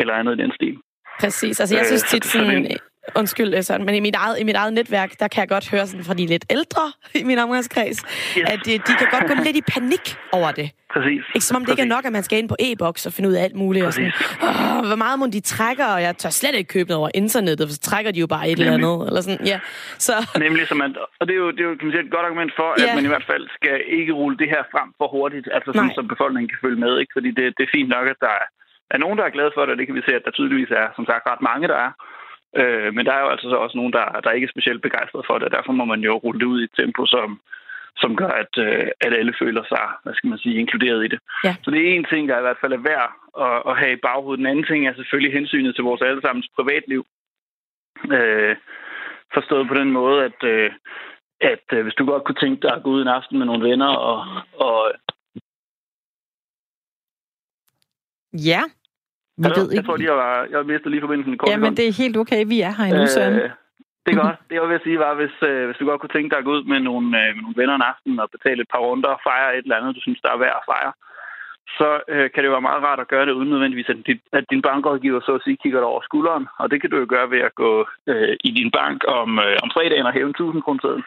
eller andet i den stil. Præcis. Altså, jeg synes tit sådan... Undskyld, øh, sådan, men i mit, eget, i mit eget netværk, der kan jeg godt høre sådan fra de lidt ældre i min omgangskreds, yes. at de, de kan godt gå lidt i panik over det. Præcis. Ikke som om det ikke er nok, at man skal ind på e-boks og finde ud af alt muligt. Og sådan, Åh, hvor meget må de trækker, og jeg tør slet ikke købe noget over internettet, for så trækker de jo bare et Nemlig. eller andet. Eller sådan, ja. så... Nemlig, så man, og det er jo, det er jo kan man sige, et godt argument for, ja. at man i hvert fald skal ikke rulle det her frem for hurtigt, altså sådan, så befolkningen kan følge med. Ikke? Fordi det, det er fint nok, at der er er nogen, der er glade for det, og det kan vi se, at der tydeligvis er, som sagt, ret mange, der er. Øh, men der er jo altså så også nogen, der, der ikke er specielt begejstrede for det, og derfor må man jo rulle det ud i et tempo, som, som gør, at, øh, at alle føler sig, hvad skal man sige, inkluderet i det. Ja. Så det er en ting, der i hvert fald er værd at, at have i baghovedet. Den anden ting er selvfølgelig hensynet til vores allesammens privatliv. Øh, forstået på den måde, at, øh, at øh, hvis du godt kunne tænke dig at gå ud en aften med nogle venner og, og Ja. Vi Hallo? ved ikke. Jeg tror lige, jeg, var, jeg mistede lige forbindelsen. Kort men det er helt okay. Vi er her endnu, øh, Søren. Det er godt. Det jeg vil sige var, hvis, øh, hvis du godt kunne tænke dig at gå ud med nogle, øh, med nogle venner en aften og betale et par runder og fejre et eller andet, du synes, der er værd at fejre, så øh, kan det være meget rart at gøre det uden nødvendigvis, at din, at din bankrådgiver så at sige kigger dig over skulderen. Og det kan du jo gøre ved at gå øh, i din bank om, øh, om fredagen og hæve en 1000 kroner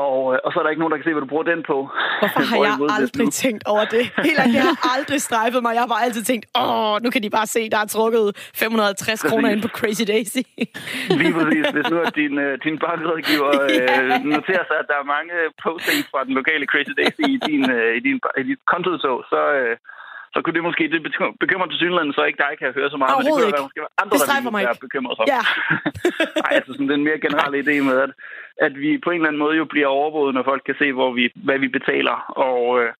og, øh, og så er der ikke nogen, der kan se, hvad du bruger den på. Hvorfor har jeg aldrig nu? tænkt over det? Helt ærligt, det har aldrig strejfet mig. Jeg har bare altid tænkt, åh, nu kan de bare se, der er trukket 550 kroner ind på Crazy Daisy. Lige præcis. Hvis nu at din, uh, din bankrådgiver uh, noterer sig, at der er mange postings fra den lokale Crazy Daisy i din, i din, i dit kontotog, så, så kunne det måske, det bekymrer til synligheden så ikke dig, kan jeg høre så meget, men det kunne være måske andre, der mig være bekymret for. Ja. Nej, altså sådan den mere generelle idé med, at, at vi på en eller anden måde jo bliver overvåget, når folk kan se, hvor vi, hvad vi betaler, og øh,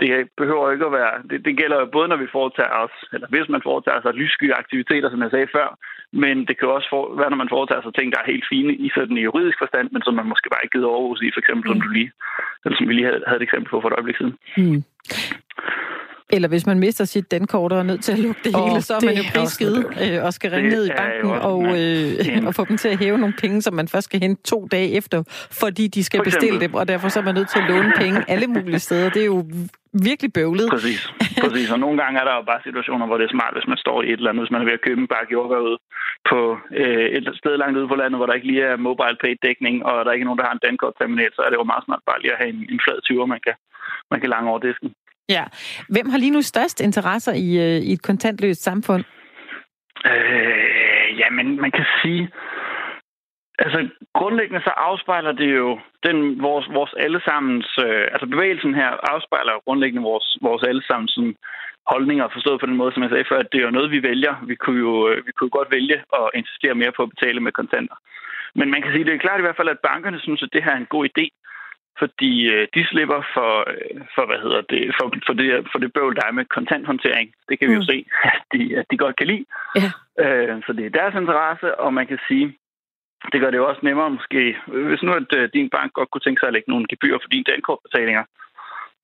det behøver ikke at være, det, det gælder jo både, når vi foretager os, eller hvis man foretager sig lyssky aktiviteter, som jeg sagde før, men det kan også for, være, når man foretager sig ting, der er helt fine i sådan i juridisk forstand, men som man måske bare ikke gider overvåges i, for eksempel, mm. som, du lige, eller som vi lige havde, havde et eksempel på for et øjeblik siden. Mm. Eller hvis man mister sit dankort og er nødt til at lukke det oh, hele, så er man jo prisgivet øh, og skal ringe det ned i banken og, øh, og få dem til at hæve nogle penge, som man først skal hente to dage efter, fordi de skal bestille dem, og derfor så er man nødt til at låne penge alle mulige steder. Det er jo virkelig bøvlet. Præcis. Præcis. Og nogle gange er der jo bare situationer, hvor det er smart, hvis man står i et eller andet, hvis man er ved at købe en bakke jordbær ud på øh, et sted langt ude på landet, hvor der ikke lige er mobile pay dækning, og der er ikke nogen, der har en dankort-terminal, så er det jo meget smart bare lige at have en, en flad 20'er, man kan, man kan lange over disken. Ja. Hvem har lige nu størst interesser i, øh, i et kontantløst samfund? Øh, jamen, man kan sige... Altså, grundlæggende så afspejler det jo den, vores, vores allesammens... Øh, altså, bevægelsen her afspejler jo grundlæggende vores, vores allesammens sådan, holdninger, forstået på den måde, som jeg sagde før, at det er jo noget, vi vælger. Vi kunne jo øh, vi kunne godt vælge at insistere mere på at betale med kontanter. Men man kan sige, det er klart i hvert fald, at bankerne synes, at det her er en god idé fordi øh, de slipper for, øh, for, hvad hedder det, for, for, det, for det bøvl, der er med kontanthåndtering. Det kan vi mm. jo se, at de, at de godt kan lide. Ja. Øh, så det er deres interesse, og man kan sige, det gør det jo også nemmere måske. Hvis nu at øh, din bank godt kunne tænke sig at lægge nogle gebyr for dine dankortbetalinger,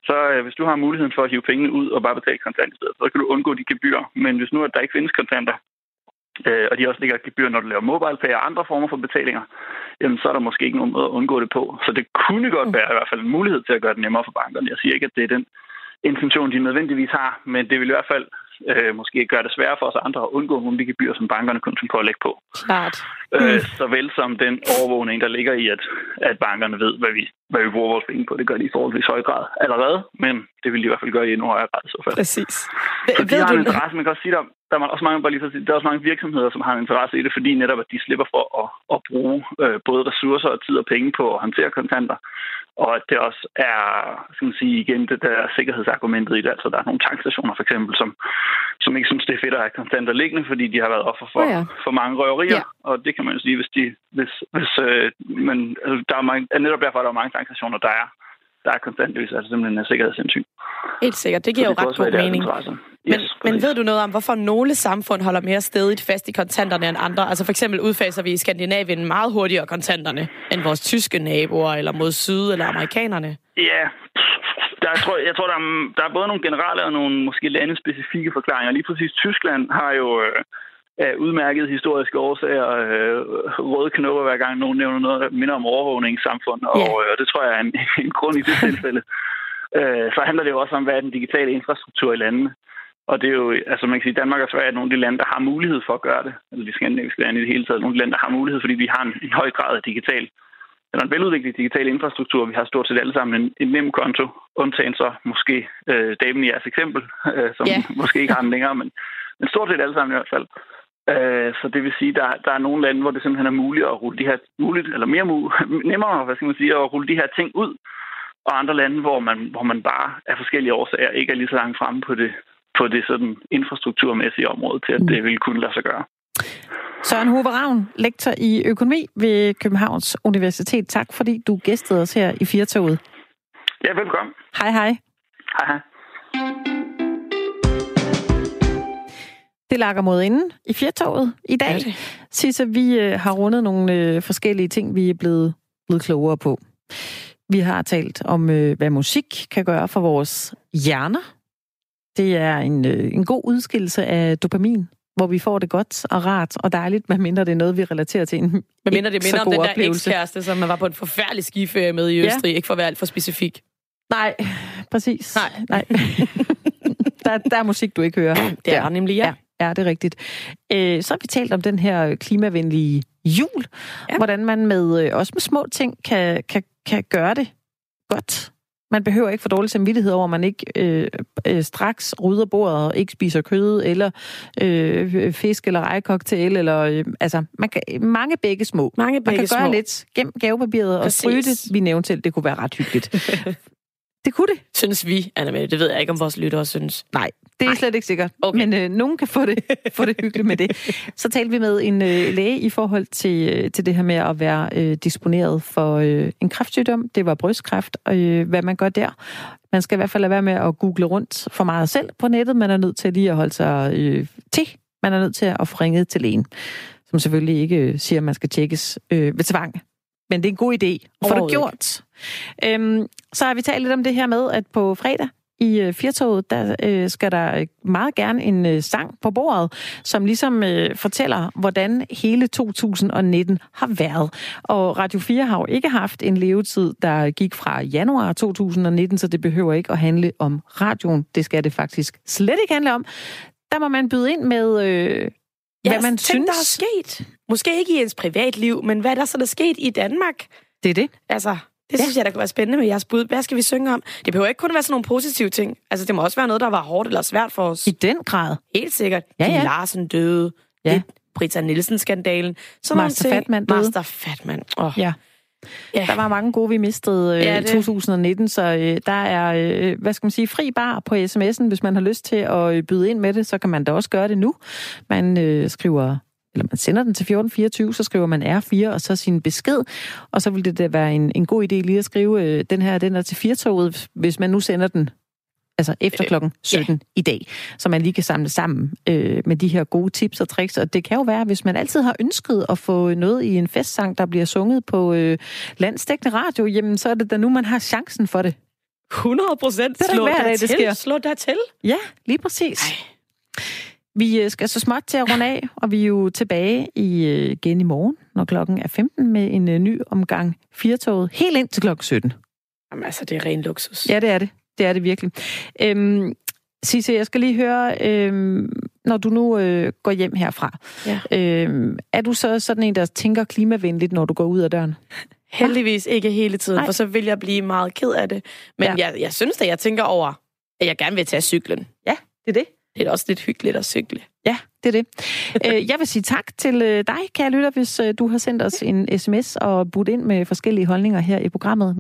så øh, hvis du har muligheden for at hive pengene ud og bare betale kontant i stedet, så kan du undgå de gebyr. Men hvis nu at der ikke findes kontanter, øh, og de også ligger gebyr, når du laver mobile og andre former for betalinger, jamen så er der måske ikke nogen måde at undgå det på. Så det kunne godt være i hvert fald en mulighed til at gøre det nemmere for bankerne. Jeg siger ikke, at det er den intention, de nødvendigvis har, men det vil i hvert fald øh, måske gøre det sværere for os andre at undgå nogle af de gebyr, som bankerne kunne på at lægge på. Klart. Øh, såvel som den overvågning, der ligger i, at, at bankerne ved, hvad vi, hvad vi bruger vores penge på. Det gør de i forholdsvis høj grad allerede, men det vil de i hvert fald gøre i endnu højere grad i så fald. Præcis. Så de har en interesse, man kan også sige, der, der er også mange, bare lige sige, der er også mange virksomheder, som har en interesse i det, fordi netop, at de slipper for at, at bruge øh, både ressourcer og tid og penge på at håndtere kontanter. Og at det også er, skal man sige, igen, det der sikkerhedsargumentet i det. Altså, der er nogle tankstationer, for eksempel, som, som ikke synes, det er fedt at have kontanter liggende, fordi de har været offer for, oh ja. for mange røverier. Ja. Og det kan man jo sige, hvis de... Hvis, hvis, øh, men altså, der er mange, netop derfor, der er mange tankstationer, der er der er kontantløs, altså simpelthen en sikkerhedshensyn. Helt sikkert, det giver jo ret god mening. Men, yes, men ved du noget om, hvorfor nogle samfund holder mere stedigt fast i kontanterne end andre? Altså for eksempel udfaser vi i Skandinavien meget hurtigere kontanterne end vores tyske naboer, eller mod syd, eller amerikanerne? Ja, der, jeg tror, jeg tror der, er, der er både nogle generelle og nogle måske landespecifikke forklaringer. Lige præcis Tyskland har jo... Øh, af udmærkede historiske årsager øh, røde knopper, hver gang nogen nævner noget, der minder om overvågningssamfund, og, yeah. øh, og det tror jeg er en, en grund i det tilfælde. øh, så handler det jo også om, hvad er den digitale infrastruktur i landene. Og det er jo, altså man kan sige, Danmark og Sverige er nogle af de lande, der har mulighed for at gøre det. Altså de skandinaviske lande i det hele taget, nogle af de lande, der har mulighed, fordi vi har en, en høj grad af digital, eller en veludviklet digital infrastruktur. Vi har stort set alle sammen en, en nem konto, undtagen så måske øh, damen i jeres eksempel, øh, som yeah. måske ikke har den længere, men, men stort set alle sammen i hvert fald. Øh, så det vil sige, at der, der er nogle lande, hvor det simpelthen er muligt at rulle de her, muligt, eller mere nemmere, hvad skal man sige, at rulle de her ting ud, og andre lande, hvor man, hvor man bare af forskellige årsager ikke er lige så langt fremme på det, på det sådan infrastrukturmæssige område til, at det vil kunne lade sig gøre. Søren Hove Ravn, lektor i økonomi ved Københavns Universitet. Tak fordi du gæstede os her i Firtoget. Ja, velkommen. Hej hej. Hej hej. Det lakker mod inden i Fjertoget i dag. Sisse, vi øh, har rundet nogle øh, forskellige ting, vi er blevet, blevet klogere på. Vi har talt om, øh, hvad musik kan gøre for vores hjerner. Det er en, en god udskillelse af dopamin, hvor vi får det godt og rart og dejligt, medmindre det er noget, vi relaterer til en Men mindre det minder om den der ekskæreste, som man var på en forfærdelig skiferie med i Østrig, ja. ikke for at være alt for specifik. Nej, præcis. Nej. Nej. der, der er musik, du ikke hører. Det er der. nemlig, ja. ja. Ja, det er rigtigt. Øh, så har vi talt om den her klimavenlige jul. Ja. Hvordan man med øh, også med små ting kan, kan, kan gøre det godt. Man behøver ikke få dårlig samvittighed over, at man ikke øh, øh, straks rydder bordet og ikke spiser kød, eller øh, fisk, eller rejekoktail, eller øh, altså, man kan, mange begge små. Mange begge man kan små. gøre lidt, gem gavepapiret og stryge det. Vi nævnte til, det kunne være ret hyggeligt. det kunne det. Synes vi, Anna Det ved jeg ikke, om vores lyttere synes. Nej, det er Nej. slet ikke sikkert. Okay. Men øh, nogen kan få det, få det hyggeligt med det. Så talte vi med en øh, læge i forhold til, øh, til det her med at være øh, disponeret for øh, en kræftsygdom. Det var brystkræft, og øh, hvad man gør der. Man skal i hvert fald lade være med at google rundt for meget selv på nettet. Man er nødt til lige at holde sig øh, til. Man er nødt til at få ringet til lægen, som selvfølgelig ikke øh, siger, at man skal tjekkes øh, ved tvang. Men det er en god idé at få det gjort. Øhm, så har vi talt lidt om det her med, at på fredag, i øh, Firtoget, der øh, skal der meget gerne en øh, sang på bordet, som ligesom øh, fortæller, hvordan hele 2019 har været. Og Radio 4 har jo ikke haft en levetid, der gik fra januar 2019, så det behøver ikke at handle om radioen. Det skal det faktisk slet ikke handle om. Der må man byde ind med... Øh, Ja, hvad man tænk, synes. der er sket. Måske ikke i ens privatliv, men hvad er der så der er sket i Danmark? Det er det. Altså, det ja. synes jeg, der kunne være spændende med jeres bud. Hvad skal vi synge om? Det behøver ikke kun være sådan nogle positive ting. Altså, det må også være noget, der var hårdt eller svært for os. I den grad. Helt sikkert. Ja, ja. Larsen døde. Ja. Det, Britta Nielsen-skandalen. Så Master Fatman døde. Master Fatman. Oh. Ja. Ja. Der var mange gode, vi mistede øh, ja, i 2019, så øh, der er, øh, hvad skal man sige, fri bar på sms'en. Hvis man har lyst til at øh, byde ind med det, så kan man da også gøre det nu. Man øh, skriver eller man sender den til 1424, så skriver man R4 og så sin besked, og så vil det da være en, en god idé lige at skrive, øh, den her den er til firtoget, hvis man nu sender den altså efter øh, klokken 17 ja. i dag, så man lige kan samle sammen øh, med de her gode tips og tricks. Og det kan jo være, hvis man altid har ønsket at få noget i en festsang, der bliver sunget på øh, landstækkende radio, jamen så er det da nu, man har chancen for det. 100 procent. Er dag, det sker. Slå der til. Ja, lige præcis. Ej. Vi øh, skal så småt til at runde af, og vi er jo tilbage i, øh, igen i morgen, når klokken er 15, med en uh, ny omgang firtoget, helt ind til klokken 17. Jamen altså, det er ren luksus. Ja, det er det. Det er det virkelig. Øhm, Sisse, jeg skal lige høre, øhm, når du nu øh, går hjem herfra, ja. øhm, er du så sådan en, der tænker klimavenligt, når du går ud af døren? Heldigvis ikke hele tiden, Nej. for så vil jeg blive meget ked af det. Men ja. jeg, jeg synes at jeg tænker over, at jeg gerne vil tage cyklen. Ja, det er det. Det er også lidt hyggeligt at cykle. Ja, det er det. Øh, jeg vil sige tak til øh, dig, kære lytter, hvis øh, du har sendt os en sms og budt ind med forskellige holdninger her i programmet.